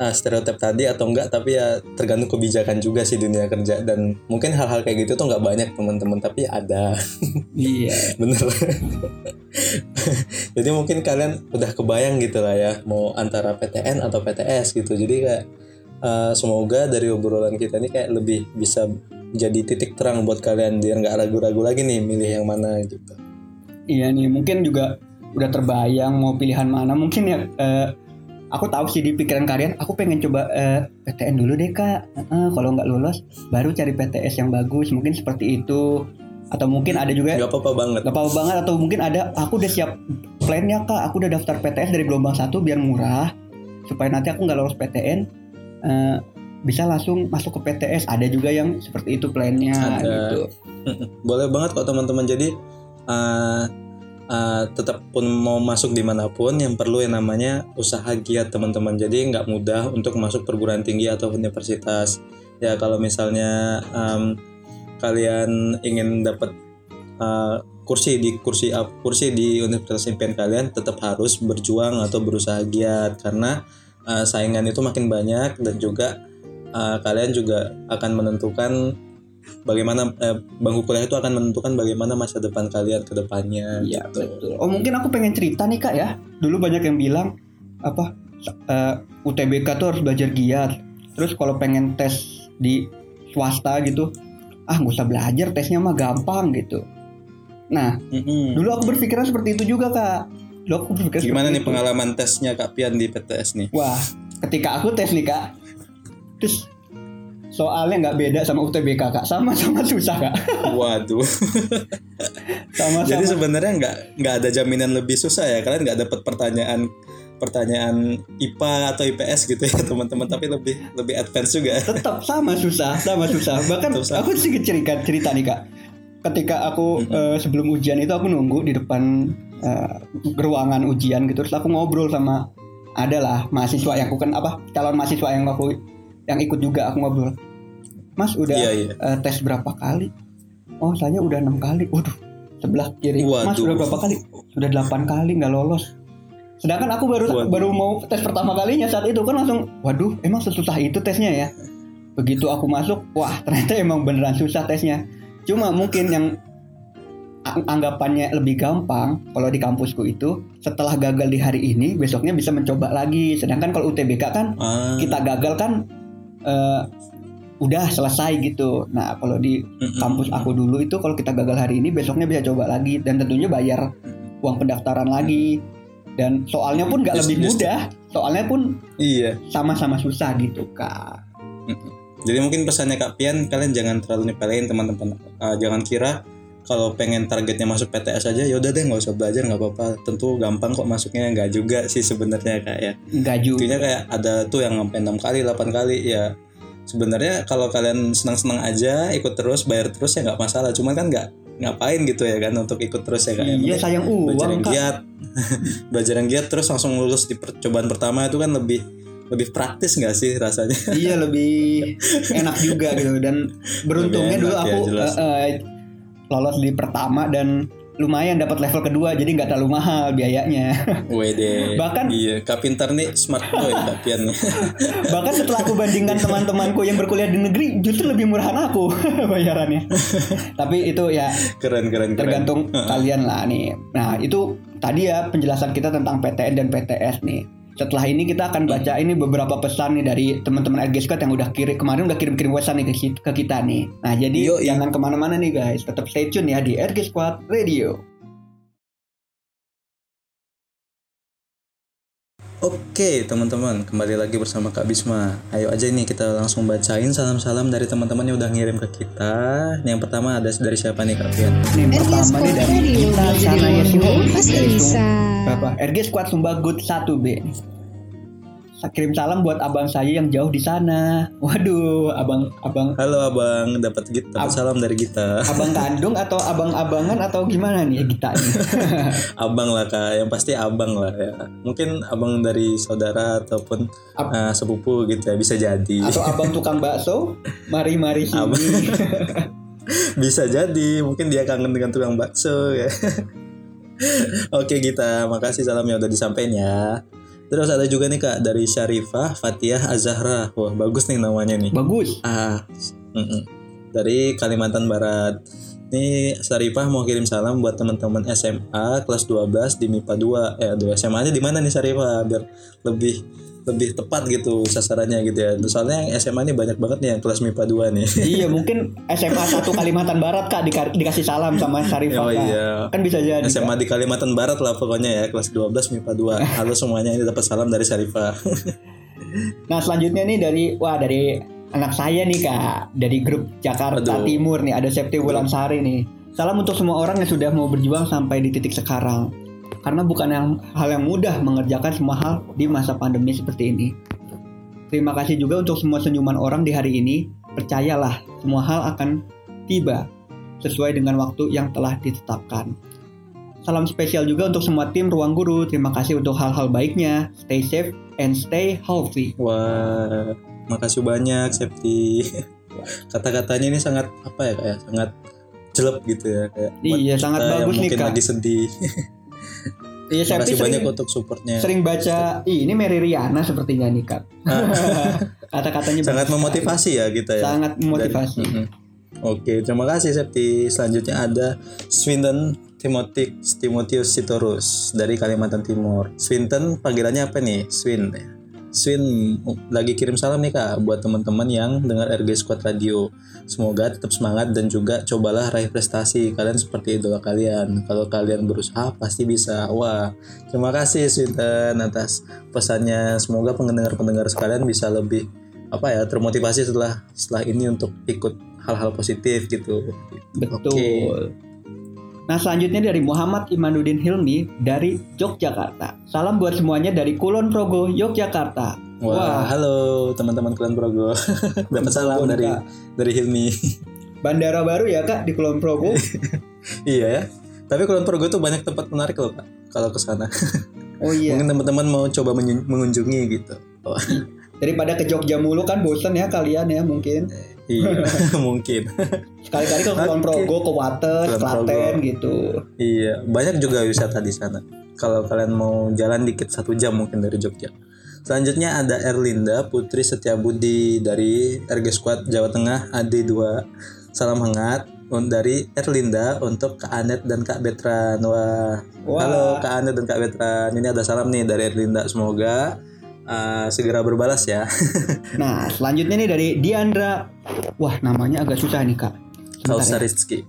uh, stereotip tadi atau enggak tapi ya tergantung kebijakan juga sih dunia kerja. Dan mungkin hal-hal kayak gitu tuh nggak banyak teman-teman tapi ada. Iya. bener. Jadi mungkin kalian udah kebayang gitu lah ya mau antara PTN atau PTS gitu. Jadi kayak uh, semoga dari obrolan kita ini kayak lebih bisa jadi titik terang buat kalian biar nggak ragu-ragu lagi nih milih yang mana gitu. Iya nih, mungkin juga udah terbayang mau pilihan mana. Mungkin ya, eh, aku tahu sih di pikiran kalian, aku pengen coba eh, PTN dulu deh kak. Heeh, kalau nggak lulus, baru cari PTS yang bagus. Mungkin seperti itu. Atau mungkin ada juga nggak apa-apa banget Gak apa-apa banget atau mungkin ada aku udah siap plannya kak aku udah daftar PTS dari gelombang satu biar murah supaya nanti aku nggak lolos PTN eh, bisa langsung masuk ke PTS ada juga yang seperti itu plannya Ada. gitu boleh banget kok teman-teman jadi uh, uh, tetap pun mau masuk di mana pun yang perlu yang namanya usaha giat teman-teman. Jadi nggak mudah untuk masuk perguruan tinggi atau universitas. Ya kalau misalnya um, kalian ingin dapat uh, kursi di kursi kursi di universitas impian kalian tetap harus berjuang atau berusaha giat. Karena uh, saingan itu makin banyak dan juga uh, kalian juga akan menentukan bagaimana eh, bangku kuliah itu akan menentukan bagaimana masa depan kalian ke depannya Iya gitu. betul oh mungkin aku pengen cerita nih kak ya dulu banyak yang bilang apa eh, UTBK tuh harus belajar giat terus kalau pengen tes di swasta gitu ah gak usah belajar tesnya mah gampang gitu Nah, Mm-mm. dulu aku berpikiran seperti itu juga kak. Dulu aku berpikir Gimana nih itu. pengalaman tesnya Kak Pian di PTS nih? Wah, ketika aku tes nih kak, terus soalnya nggak beda sama UTBK kak, sama-sama susah kak, Waduh. sama-sama. Jadi sebenarnya nggak nggak ada jaminan lebih susah ya. Kalian nggak dapat pertanyaan pertanyaan IPA atau IPS gitu ya teman-teman tapi lebih lebih advance juga. tetap sama susah, sama susah. Bahkan sama. aku sih cerita cerita nih kak. Ketika aku eh, sebelum ujian itu aku nunggu di depan eh, ruangan ujian gitu, terus aku ngobrol sama adalah mahasiswa yang aku kan apa calon mahasiswa yang aku yang ikut juga aku ngobrol. Mas udah Iya, iya. eh, tes berapa kali? Oh saya udah enam kali. Waduh sebelah kiri. Mas Waduh. udah berapa kali? Sudah delapan kali nggak lolos. Sedangkan aku baru Waduh. baru mau tes pertama kalinya saat itu kan langsung, waduh emang sesusah itu tesnya ya. Begitu aku masuk, wah ternyata emang beneran susah tesnya. Cuma mungkin yang ang- anggapannya lebih gampang kalau di kampusku itu setelah gagal di hari ini besoknya bisa mencoba lagi. Sedangkan kalau UTBK kan Ah, kita gagal kan eh, udah selesai gitu. Nah kalau di kampus aku dulu itu kalau kita gagal hari ini besoknya bisa coba lagi dan tentunya bayar uang pendaftaran lagi dan soalnya pun nggak Just- lebih just- mudah soalnya pun Iya. sama-sama susah gitu kak Jadi mungkin pesannya Kak Pian kalian jangan terlalu nyepelein teman-teman. Ah, jangan kira kalau pengen targetnya masuk PTS aja ya udah deh nggak usah belajar nggak apa-apa. Tentu gampang kok masuknya nggak juga sih sebenarnya Kak ya. nggak juga Intinya kayak ada tuh yang sampai enam kali, 8 kali ya. Sebenarnya kalau kalian senang-senang aja ikut terus bayar terus ya nggak masalah. Cuman kan nggak ngapain gitu ya kan untuk ikut terus ya Kak. ya. iya sayang belajar uang yang kak giat belajar yang giat terus langsung lulus di percobaan pertama itu kan lebih lebih praktis nggak sih rasanya iya lebih enak juga gitu dan beruntungnya dulu ya, aku jelas. eh, eh, lolos di pertama dan lumayan dapat level kedua jadi nggak terlalu mahal biayanya. Wede. Bahkan- iya kak pintar nih smart boy kak Pian. Nih bahkan setelah aku bandingkan teman-temanku yang berkuliah di negeri justru lebih murahan aku bayarannya. Tapi itu ya keren keren keren. tergantung kalian lah nih. Nah itu tadi ya penjelasan kita tentang PTN dan PTS nih. Setelah ini kita akan baca ini beberapa pesan nih dari teman-teman Squad yang udah kirim kemarin udah kirim-kirim pesan nih ke, ki- ke kita nih. Nah jadi Yoi. jangan ke mana-mana nih guys, tetap stay tune ya di Squad Radio. Oke teman-teman kembali lagi bersama Kak Bisma Ayo aja nih kita langsung bacain salam-salam dari teman-teman yang udah ngirim ke kita Yang pertama ada dari siapa nih Kak? Nih yang pertama nih dari kita belajar di sana ya ruang sih guru pasti dari Sum- bisa. Berapa? RG Squad Sumbagut 1B. Kirim salam buat abang saya yang jauh di sana. Waduh, abang abang Halo abang dapat gitu Ab- salam dari kita abang kandung atau abang-abangan atau gimana nih kita nih? abang lah kak yang pasti abang lah ya mungkin abang dari saudara ataupun Ab- eh, sepupu gitu ya bisa jadi atau abang tukang bakso? Mari mari sini. Abang. bisa jadi mungkin dia kangen dengan tukang bakso ya oke kita makasih salamnya udah disampaikan ya terus ada juga nih kak dari Syarifah Fatihah Azahra wah bagus nih namanya nih Bagus. ah mm-mm. dari Kalimantan Barat Nih Syarifah mau kirim salam buat teman-teman SMA kelas 12 di MIPA 2. Eh, aduh SMA-nya di mana nih Syarifah biar lebih lebih tepat gitu sasarannya gitu ya. Soalnya yang SMA ini banyak banget nih yang kelas MIPA 2 nih. iya mungkin SMA 1 Kalimantan Barat kak dika- dikasih salam sama Syarifah Oh Kak. iya. Kan bisa jadi. Kak. SMA di Kalimantan Barat lah pokoknya ya kelas 12 MIPA 2. Halo semuanya ini dapat salam dari Syarifah. Nah selanjutnya nih dari wah dari anak saya nih kak dari grup Jakarta Aduh. Timur nih ada Septi Wulansari nih. Salam untuk semua orang yang sudah mau berjuang sampai di titik sekarang. Karena bukan yang, hal yang mudah mengerjakan semua hal di masa pandemi seperti ini. Terima kasih juga untuk semua senyuman orang di hari ini. Percayalah, semua hal akan tiba sesuai dengan waktu yang telah ditetapkan. Salam spesial juga untuk semua tim Ruang Guru. Terima kasih untuk hal-hal baiknya. Stay safe and stay healthy. Wah, makasih banyak Septi. Kata-katanya ini sangat apa ya kayak sangat jelek gitu ya kayak Iya, sangat bagus nih, mungkin Kak. lagi sedih. Iya, Septi Makasih sering, banyak untuk supportnya. sering baca. Ih, ini Mary Riana sepertinya nih, Kak. Kata-katanya Ah. Sangat bagus memotivasi ya kita ya. Sangat memotivasi. Mm-mm. Oke, terima kasih Septi. Selanjutnya ada Swinton Timotius Timotius Sitorus dari Kalimantan Timur. Swinton panggilannya apa nih? Swin. ya. Swin lagi kirim salam nih kak buat teman-teman yang dengar RG Squad Radio. Semoga tetap semangat dan juga cobalah raih prestasi. Kalian seperti idola kalian. Kalau kalian berusaha pasti bisa. Wah, terima kasih Swinton atas pesannya. Semoga pendengar-pendengar sekalian bisa lebih apa ya termotivasi setelah setelah ini untuk ikut hal-hal positif gitu. Betul. Oke. Nah selanjutnya dari Muhammad Imanuddin Hilmi dari Yogyakarta. Salam buat semuanya dari Kulon Progo, Yogyakarta. Wah, halo teman-teman kalian Progo. Dapat salam Kulon, dari Kak. dari Hilmi. bandara baru ya kak di Kulon Progo. iya ya. Tapi Kulon Progo tuh banyak tempat menarik loh kak. Kalau ke sana. Oh iya. Mungkin teman-teman mau coba mengunjungi gitu. Oh, Daripada ke Jogja mulu kan bosan ya kalian ya mungkin. Iya, mungkin. Sekali-kali ke Kulon. Progo, ke Wates, Kulon Klaten gitu. Iya, banyak juga wisata di sana. Kalau kalian mau jalan dikit satu jam mungkin dari Jogja. Selanjutnya ada Erlinda Putri Setiabudi dari RG Squad Jawa Tengah AD2. Salam hangat dari Erlinda untuk Kak Anet dan Kak Betran. Wah, Wah. halo Kak Anet dan Kak Betran. Ini ada salam nih dari Erlinda. Semoga uh, segera berbalas ya. Nah selanjutnya nih dari Diandra. Wah namanya agak susah nih kak. Kausa ya.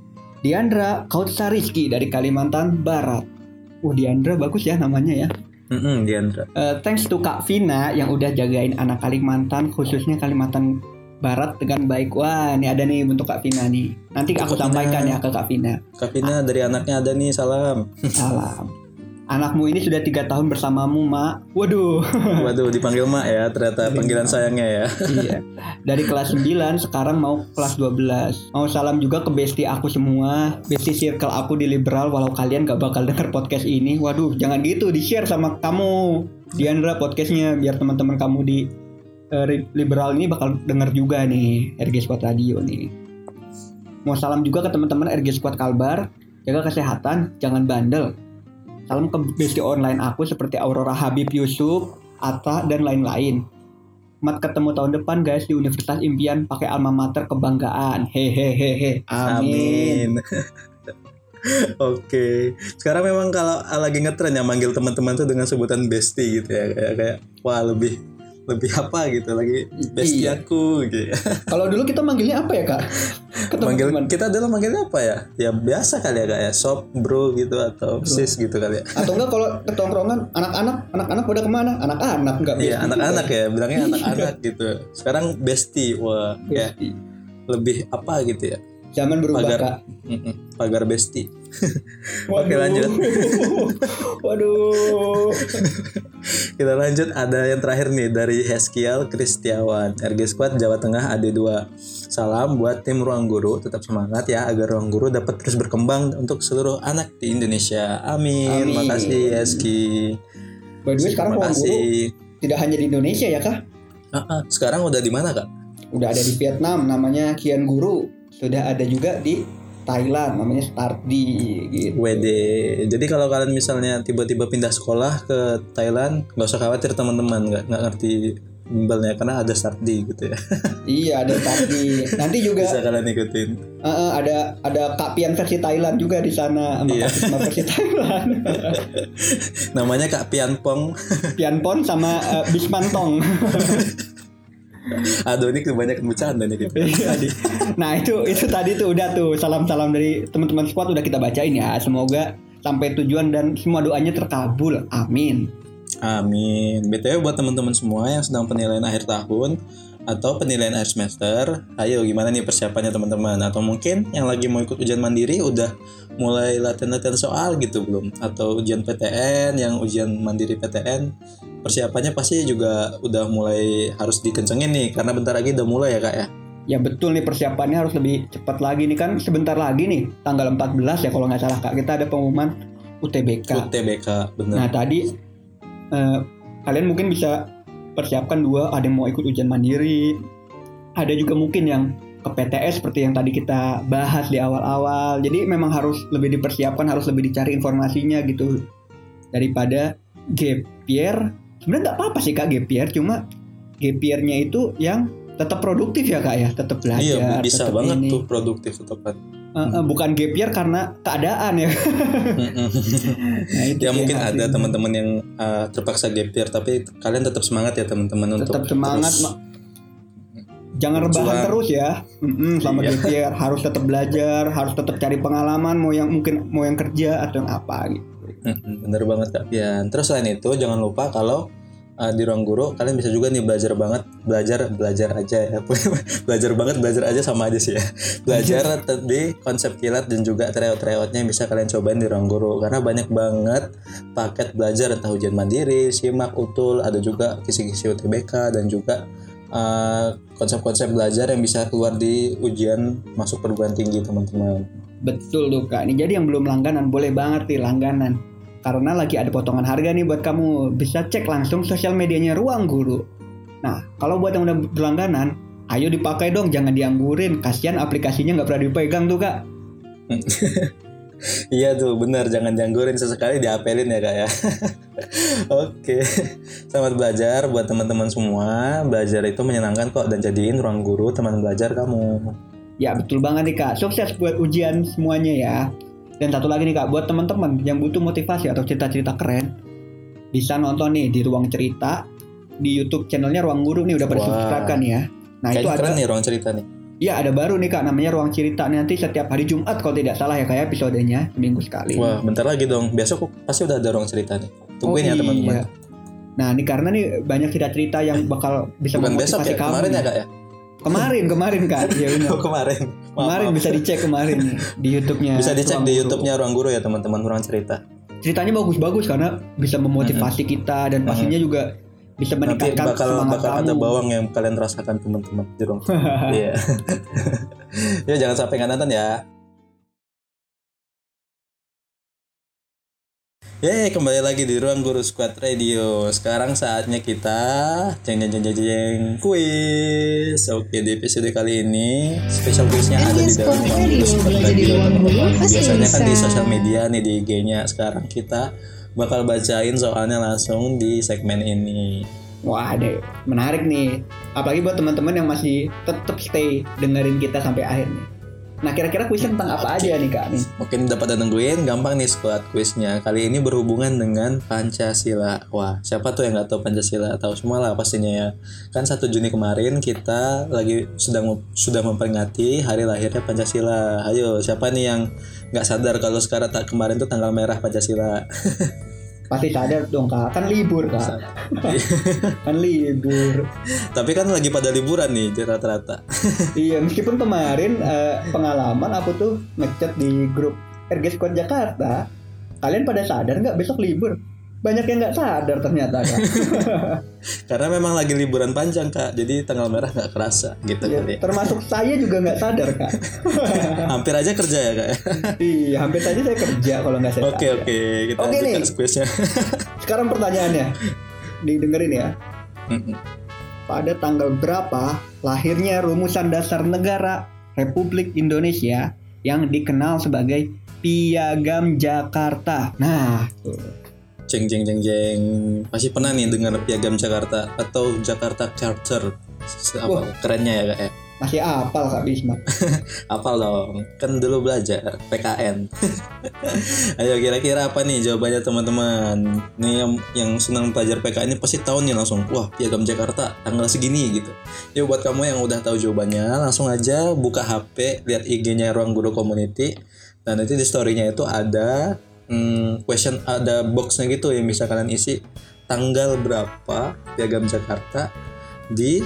Diandra Kautsa Rizky dari Kalimantan Barat. Wah Diandra bagus ya namanya ya. Mm-mm, Diandra. Eh, thanks to Kak Vina yang udah jagain anak Kalimantan khususnya Kalimantan Barat dengan baik. Wah, ini ada nih untuk Kak Vina nih. Nanti aku Kak Vina. sampaikan ya ke Kak Vina. Kak Vina dari anaknya ada nih salam. Salam. Anakmu ini sudah tiga tahun bersamamu, Mak. Waduh. Waduh dipanggil mak ya ternyata panggilan sayangnya ya. iya. Dari kelas 9 sekarang mau kelas 12. Mau salam juga ke bestie aku semua. Bestie circle aku di liberal walau kalian gak bakal denger podcast ini. Waduh, jangan gitu. Di-share sama kamu. Diandra podcastnya biar teman-teman kamu di eh, liberal ini bakal denger juga nih RG Squad Radio nih. Mau salam juga ke teman-teman RG Squad Kalbar. Jaga kesehatan, jangan bandel. Ke bestie online aku seperti Aurora Habib Yusuf, Atta, dan lain-lain. Mat ketemu tahun depan guys di Universitas Impian pakai alma mater kebanggaan. Hehehehe. Amin. Amin. Oke, sekarang memang kalau lagi ngetren ya manggil teman-teman tuh dengan sebutan bestie gitu ya kayak kayak wah lebih lebih apa gitu lagi bestie Iya. aku gitu. ya. Kalau dulu kita manggilnya apa ya kak? Ke Manggil teman-teman. kita dulu manggilnya apa ya? Ya biasa kali ya kayak sob, bro gitu atau sis gitu kali ya. Atau enggak kalau ketongkrongan anak-anak, anak-anak pada ke mana? Anak-anak enggak Iya anak-anak ya bilangnya anak-anak gitu. Sekarang bestie wah ya Bestie. lebih apa gitu ya? Zaman berubah Pagar kak. Pagar bestie. Waduh. Oke, lanjut. Waduh. Kita lanjut ada yang terakhir nih dari Heskial Kristiawan RG Squad Jawa Tengah AD2 Salam buat tim Ruang Guru Tetap semangat ya agar Ruang Guru dapat terus berkembang untuk seluruh anak di Indonesia Amin, Amin. Makasih Heski By the way sekarang ruang guru Makasih tidak hanya di Indonesia ya kak? Ah, ah, Sekarang udah di mana kak? Udah ada di Vietnam namanya Kian Guru. Sudah ada juga di Thailand namanya Stardi gitu. WD Jadi kalau kalian misalnya tiba-tiba pindah sekolah ke Thailand nggak usah khawatir teman-teman nggak nggak ngerti bimbelnya karena ada Stardi gitu ya Iya ada Stardi. Nanti juga bisa kalian ikutin Uh, ada ada Kak Pian versi Thailand juga di sana sama Iya. Versi Thailand. namanya Kak Pianpong Pian Pon sama uh, Bismantong. Aduh ini kebanyakan bercanda nih kita. Iya, Di. nah itu itu tadi tuh udah tuh salam-salam dari teman-teman squad udah kita bacain ya. Semoga sampai tujuan dan semua doanya terkabul. Amin. Amin. BTW buat teman-teman semua yang sedang penilaian akhir tahun atau penilaian akhir semester, ayo gimana nih persiapannya teman-teman? Atau mungkin yang lagi mau ikut ujian mandiri udah mulai latihan-latihan soal gitu belum? Atau ujian PTN yang ujian mandiri PTN persiapannya pasti juga udah mulai harus dikencengin nih karena bentar lagi udah mulai ya kak ya. Ya betul nih persiapannya harus lebih cepat lagi nih kan sebentar lagi nih tanggal 14 ya kalau nggak salah kak kita ada pengumuman UTBK. UTBK bener. Nah tadi eh, kalian mungkin bisa persiapkan dua, ada yang mau ikut ujian mandiri, ada juga mungkin yang ke PTS seperti yang tadi kita bahas di awal-awal. Jadi memang harus lebih dipersiapkan, harus lebih dicari informasinya gitu daripada gap year. Sebenarnya nggak apa-apa sih kak gap year, cuma gap year-nya itu yang tetap produktif ya kak ya, tetap belajar. iya bisa tetap banget ini. tuh produktif tetap eh, bukan gap year karena keadaan ya. nah, itu ya mungkin ada teman-teman yang uh, terpaksa gap year tapi kalian tetap semangat ya teman-teman untuk tetap semangat terus- jangan rebahan berjuang. terus ya. Mm-mm, selama Iya. gap harus tetap belajar harus tetap cari pengalaman mau yang mungkin mau yang kerja atau yang apa gitu. Mm-mm, bener banget kak. Ya terus selain itu jangan lupa kalau uh, di ruang guru kalian bisa juga nih belajar banget belajar belajar aja ya. Belajar banget belajar aja sama aja sih ya. Belajar di konsep kilat dan juga tryout-tryoutnya yang bisa kalian cobain di ruang guru. Karena banyak banget paket belajar entah ujian mandiri simak utul ada juga kisi-kisi UTBK dan juga uh, konsep-konsep belajar yang bisa keluar di ujian masuk perguruan tinggi teman-teman. Betul tuh kak. Ini jadi yang belum langganan boleh banget nih langganan karena lagi ada potongan harga nih buat kamu bisa cek langsung sosial medianya ruang guru nah kalau buat yang udah berlangganan ayo dipakai dong jangan dianggurin kasihan aplikasinya nggak pernah dipegang tuh kak Iya tuh benar jangan janggurin sesekali diapelin ya kak ya. Oke, selamat belajar buat teman-teman semua. Belajar itu menyenangkan kok dan jadiin ruang guru teman belajar kamu. Ya betul banget nih kak, sukses buat ujian semuanya ya. Dan satu lagi nih kak, buat teman-teman yang butuh motivasi atau cerita-cerita keren, bisa nonton nih di ruang cerita di YouTube channelnya Ruang Guru nih udah pada subscribe kan ya. Nah itu Kayaknya ada, keren nih ruang cerita nih. ya ada baru nih kak, namanya Ruang Cerita nanti setiap hari Jumat kalau tidak salah ya kayak episodenya seminggu sekali. Wah bentar lagi dong. Besok pasti udah ada ruang cerita nih. Tungguin Oh, ya teman-teman. iya. Nah ini karena nih banyak cerita-cerita yang bakal bisa Bukan besok ya, kamu. kemarin ya kak ya. Kemarin kemarin kak, ya benar. Oh kemarin. Maaf, Kemarin maaf. bisa dicek kemarin di YouTube-nya. Bisa dicek di. YouTube-nya ruang guru ya teman-teman ruang cerita. ceritanya bagus-bagus karena bisa memotivasi kita dan pastinya juga bisa Nanti meningkatkan bakal semangat bakal kamu. ada bawang yang kalian rasakan teman-teman di ruang. Iya. ya jangan sampai nggak nonton ya. Yeay, kembali lagi di ruang Guru Squad Radio. Sekarang saatnya kita jeng jeng jeng jeng jeng quiz. Oke, di episode kali ini special quiznya ada di dalam ruang Guru Radio, Squad Radio. teman-teman. Biasanya kan di sosial media nih di IG-nya. Sekarang kita bakal bacain soalnya langsung di segmen ini. Wah, deh, menarik nih. Apalagi buat teman-teman yang masih tetap stay dengerin kita sampai akhir nih. Nah, kira-kira kuis tentang apa aja nih Kak nih? Mungkin dapat nungguin, gampang nih squad quiznya. Kali ini berhubungan dengan Pancasila. Wah, siapa tuh yang nggak tahu Pancasila? Tahu semua lah pastinya ya. Kan 1 Juni kemarin kita lagi sedang sudah memperingati hari lahirnya Pancasila. Ayo, siapa nih yang nggak sadar kalau sekarang tak kemarin tuh tanggal merah Pancasila? Pasti sadar dong Kak, kan libur Kak. kan libur. Tapi kan lagi pada liburan nih rata-rata. iya, meskipun kemarin eh, pengalaman aku tuh ngechat di grup RG Squad Jakarta. Kalian pada sadar nggak besok libur? Banyak yang nggak sadar ternyata Kak. Karena memang lagi liburan panjang kak, jadi tanggal merah nggak kerasa gitu Ya, kali. ya. termasuk saya juga nggak sadar kak. Hampir aja kerja ya kak. ya? iya, hampir saja saya kerja kalau nggak saya. Oke sadar. oke, kita Oke, nih. quiznya. Sekarang pertanyaannya, didengerin ya. Pada tanggal berapa lahirnya rumusan dasar negara Republik Indonesia yang dikenal sebagai Piagam Jakarta? Nah, tuh. Jeng jeng jeng jeng. Pasti pernah nih dengar piagam Jakarta atau Jakarta Charter. Apa Wah. kerennya ya kak ya? masih apal Kak Bisma. Apal dong. Kan dulu belajar PKN. Ayo kira-kira apa nih jawabannya teman-teman? Nih yang, yang senang belajar PKN ini pasti tahu nih langsung. Wah piagam Jakarta tanggal segini gitu. Yuk buat kamu yang udah tahu jawabannya langsung aja buka HP lihat IG-nya Ruang Guru Community dan nanti di story-nya itu ada hmm, question ada boxnya gitu yang bisa kalian isi. Tanggal berapa piagam Jakarta di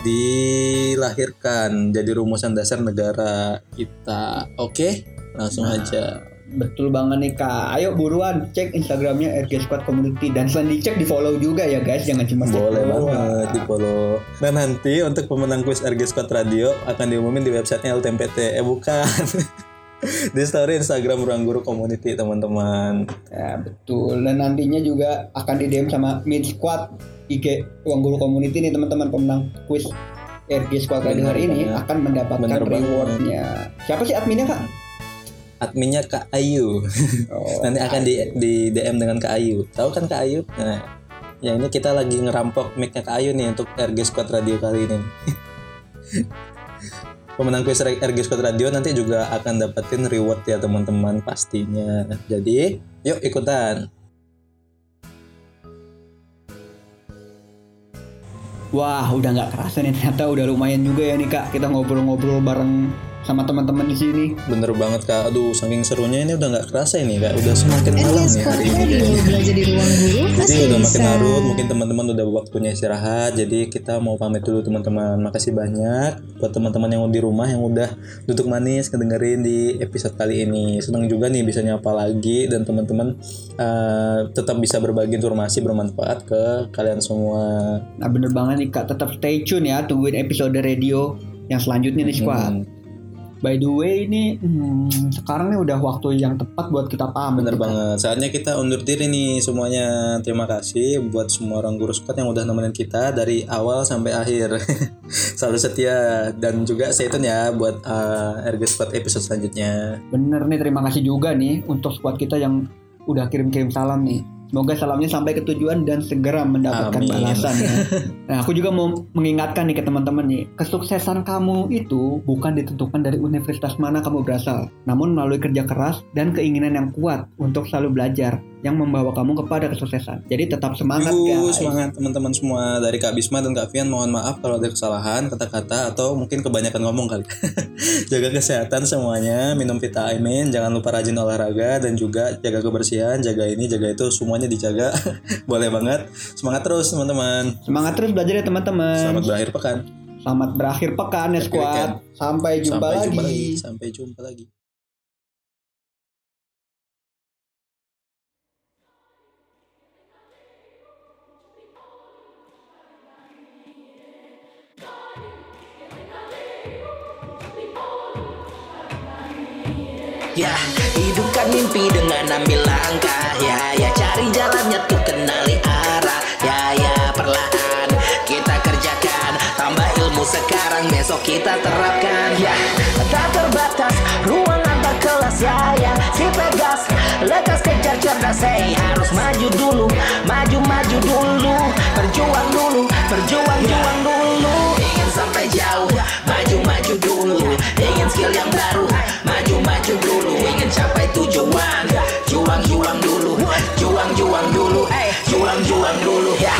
dilahirkan? Jadi rumusan dasar negara kita. Oke langsung Nah. aja. Betul banget nih Kak. Ayo buruan cek Instagramnya RG Squad Community dan selain dicek di follow juga ya guys, jangan cuma cek boleh doang. banget di follow dan nanti untuk pemenang kuis RG Squad Radio akan diumumin di websitenya LTMPT eh bukan di story Instagram Ruang Guru Community teman-teman. Ya betul. Dan nantinya juga akan di DM sama Mid Squad IG Ruang Guru Community nih teman-teman. Pemenang quiz RG Squad Bener hari ini akan mendapatkan Bener rewardnya. Siapa sih adminnya kak? adminnya Kak Ayu. Oh, nanti akan di, di DM dengan Kak Ayu. Tahu kan Kak Ayu? Nah ya ini kita lagi ngerampok mic-nya Kak Ayu nih untuk RG Squad Radio kali ini pemenang kuis RG Squad Radio nanti juga akan dapetin reward ya teman-teman pastinya. Jadi, yuk ikutan. Wah, udah nggak kerasa nih ternyata udah lumayan juga ya nih kak kita ngobrol-ngobrol bareng sama teman-teman di sini. Bener banget kak. Aduh, saking serunya ini udah nggak kerasa ini kak. Udah semakin malam nih hari ini kayaknya. belajar di ruang guru Jadi udah makin bisa. larut, mungkin teman-teman udah waktunya istirahat. Jadi kita mau pamit dulu teman-teman. Makasih banyak buat teman-teman yang di rumah yang udah duduk manis ngedengerin di episode kali ini. Senang juga nih bisa nyapa lagi dan teman-teman eh, tetap bisa berbagi informasi bermanfaat ke kalian semua. Nah bener banget nih kak tetap stay tune ya tungguin episode radio yang selanjutnya nih squad. Hmm, By the way ini hmm, sekarang nih udah waktu yang tepat buat kita pamit. bener Kak. banget. Saatnya kita undur diri nih semuanya. Terima kasih buat semua orang guru squad yang udah nemenin kita dari awal sampai akhir. Selalu setia dan juga tune ya buat uh, RG Squad episode selanjutnya. Bener nih terima kasih juga nih untuk squad kita yang udah kirim-kirim salam nih. Semoga salamnya sampai ke tujuan dan segera mendapatkan Amin. balasan ya. Nah, aku juga mau mengingatkan nih ke teman-teman nih, kesuksesan kamu itu bukan ditentukan dari universitas mana kamu berasal, namun melalui kerja keras dan keinginan yang kuat untuk selalu belajar yang membawa kamu kepada kesuksesan. Jadi tetap semangat Yuh, guys. semangat teman-teman semua dari Kak Bisma dan Kak Fian mohon maaf kalau ada kesalahan kata-kata atau mungkin kebanyakan ngomong kali. jaga kesehatan semuanya, minum vitamin, jangan lupa rajin olahraga dan juga jaga kebersihan, jaga ini, jaga itu, semuanya dijaga. Boleh banget. Semangat terus teman-teman. Semangat terus belajar ya teman-teman. Selamat berakhir pekan. Selamat berakhir pekan ya squad. Sampai jumpa Sampai lagi. jumpa lagi. Sampai jumpa lagi. Ya, hidupkan mimpi dengan ambil langkah. Ya, ya cari jalannya tuh kenali arah. Ya, ya perlahan kita kerjakan. Tambah ilmu sekarang besok kita terapkan. Ya, tak terbatas ruang antar kelas Ya, ya si Pegas lekas kejar cerdas. Hey, harus maju dulu Maju-maju dulu. Berjuang dulu Berjuang-juang dulu. Ingin sampai jauh Maju-maju dulu. Ingin skill yang baru Juang-juang dulu. Juang-juang dulu. Eh, Juang-juang dulu. Ya,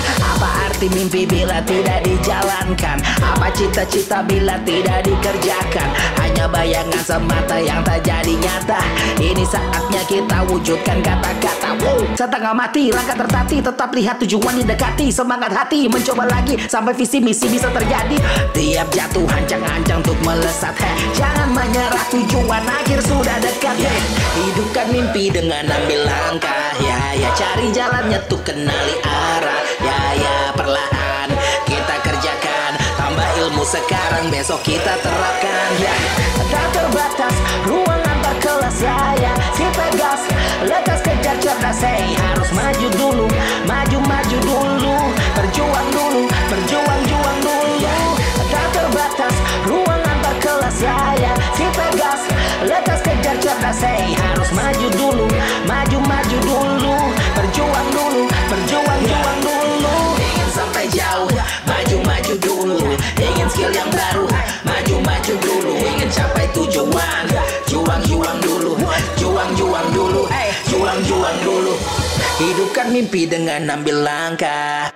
apa arti mimpi bila tidak dijalankan. Apa cita-cita bila tidak dikerjakan? Hanya bayangan semata yang tak jadi nyata. Ini saatnya kita wujudkan kata-kata Wow, setengah mati, langkah tertati Tetap lihat tujuan didekati Semangat hati, mencoba lagi Sampai visi misi bisa terjadi. Tiap jatuh hancang-hancang untuk melesat. Heh, Jangan menyerah tujuan akhir sudah dekat. Heh, Hidupkan mimpi dengan ambil langkah. Ya, ya cari jalannya tuh kenali arah Ya, ya perlahan kita kerjakan. Tambah ilmu sekarang besok kita terapkan. Ya, tak terbatas ruang antar kelas Ya, ya si Pegas lekas kejar cerdas Hey, harus maju dulu. Maju-maju dulu Berjuang dulu Berjuang-juang dulu. Tak terbatas ruang antar kelas Ya, ya si Pegas lekas kejar cerdas Hey, harus maju dulu. Maju-maju dulu Berjuang dulu Berjuang-juang dulu. Ingin jauh Maju-maju dulu Ingin skill yang baru. Maju-maju dulu Ingin capai tujuan. Juang-juang dulu Juang-juang dulu. Juang-juang dulu. Hidupkan mimpi dengan ambil langkah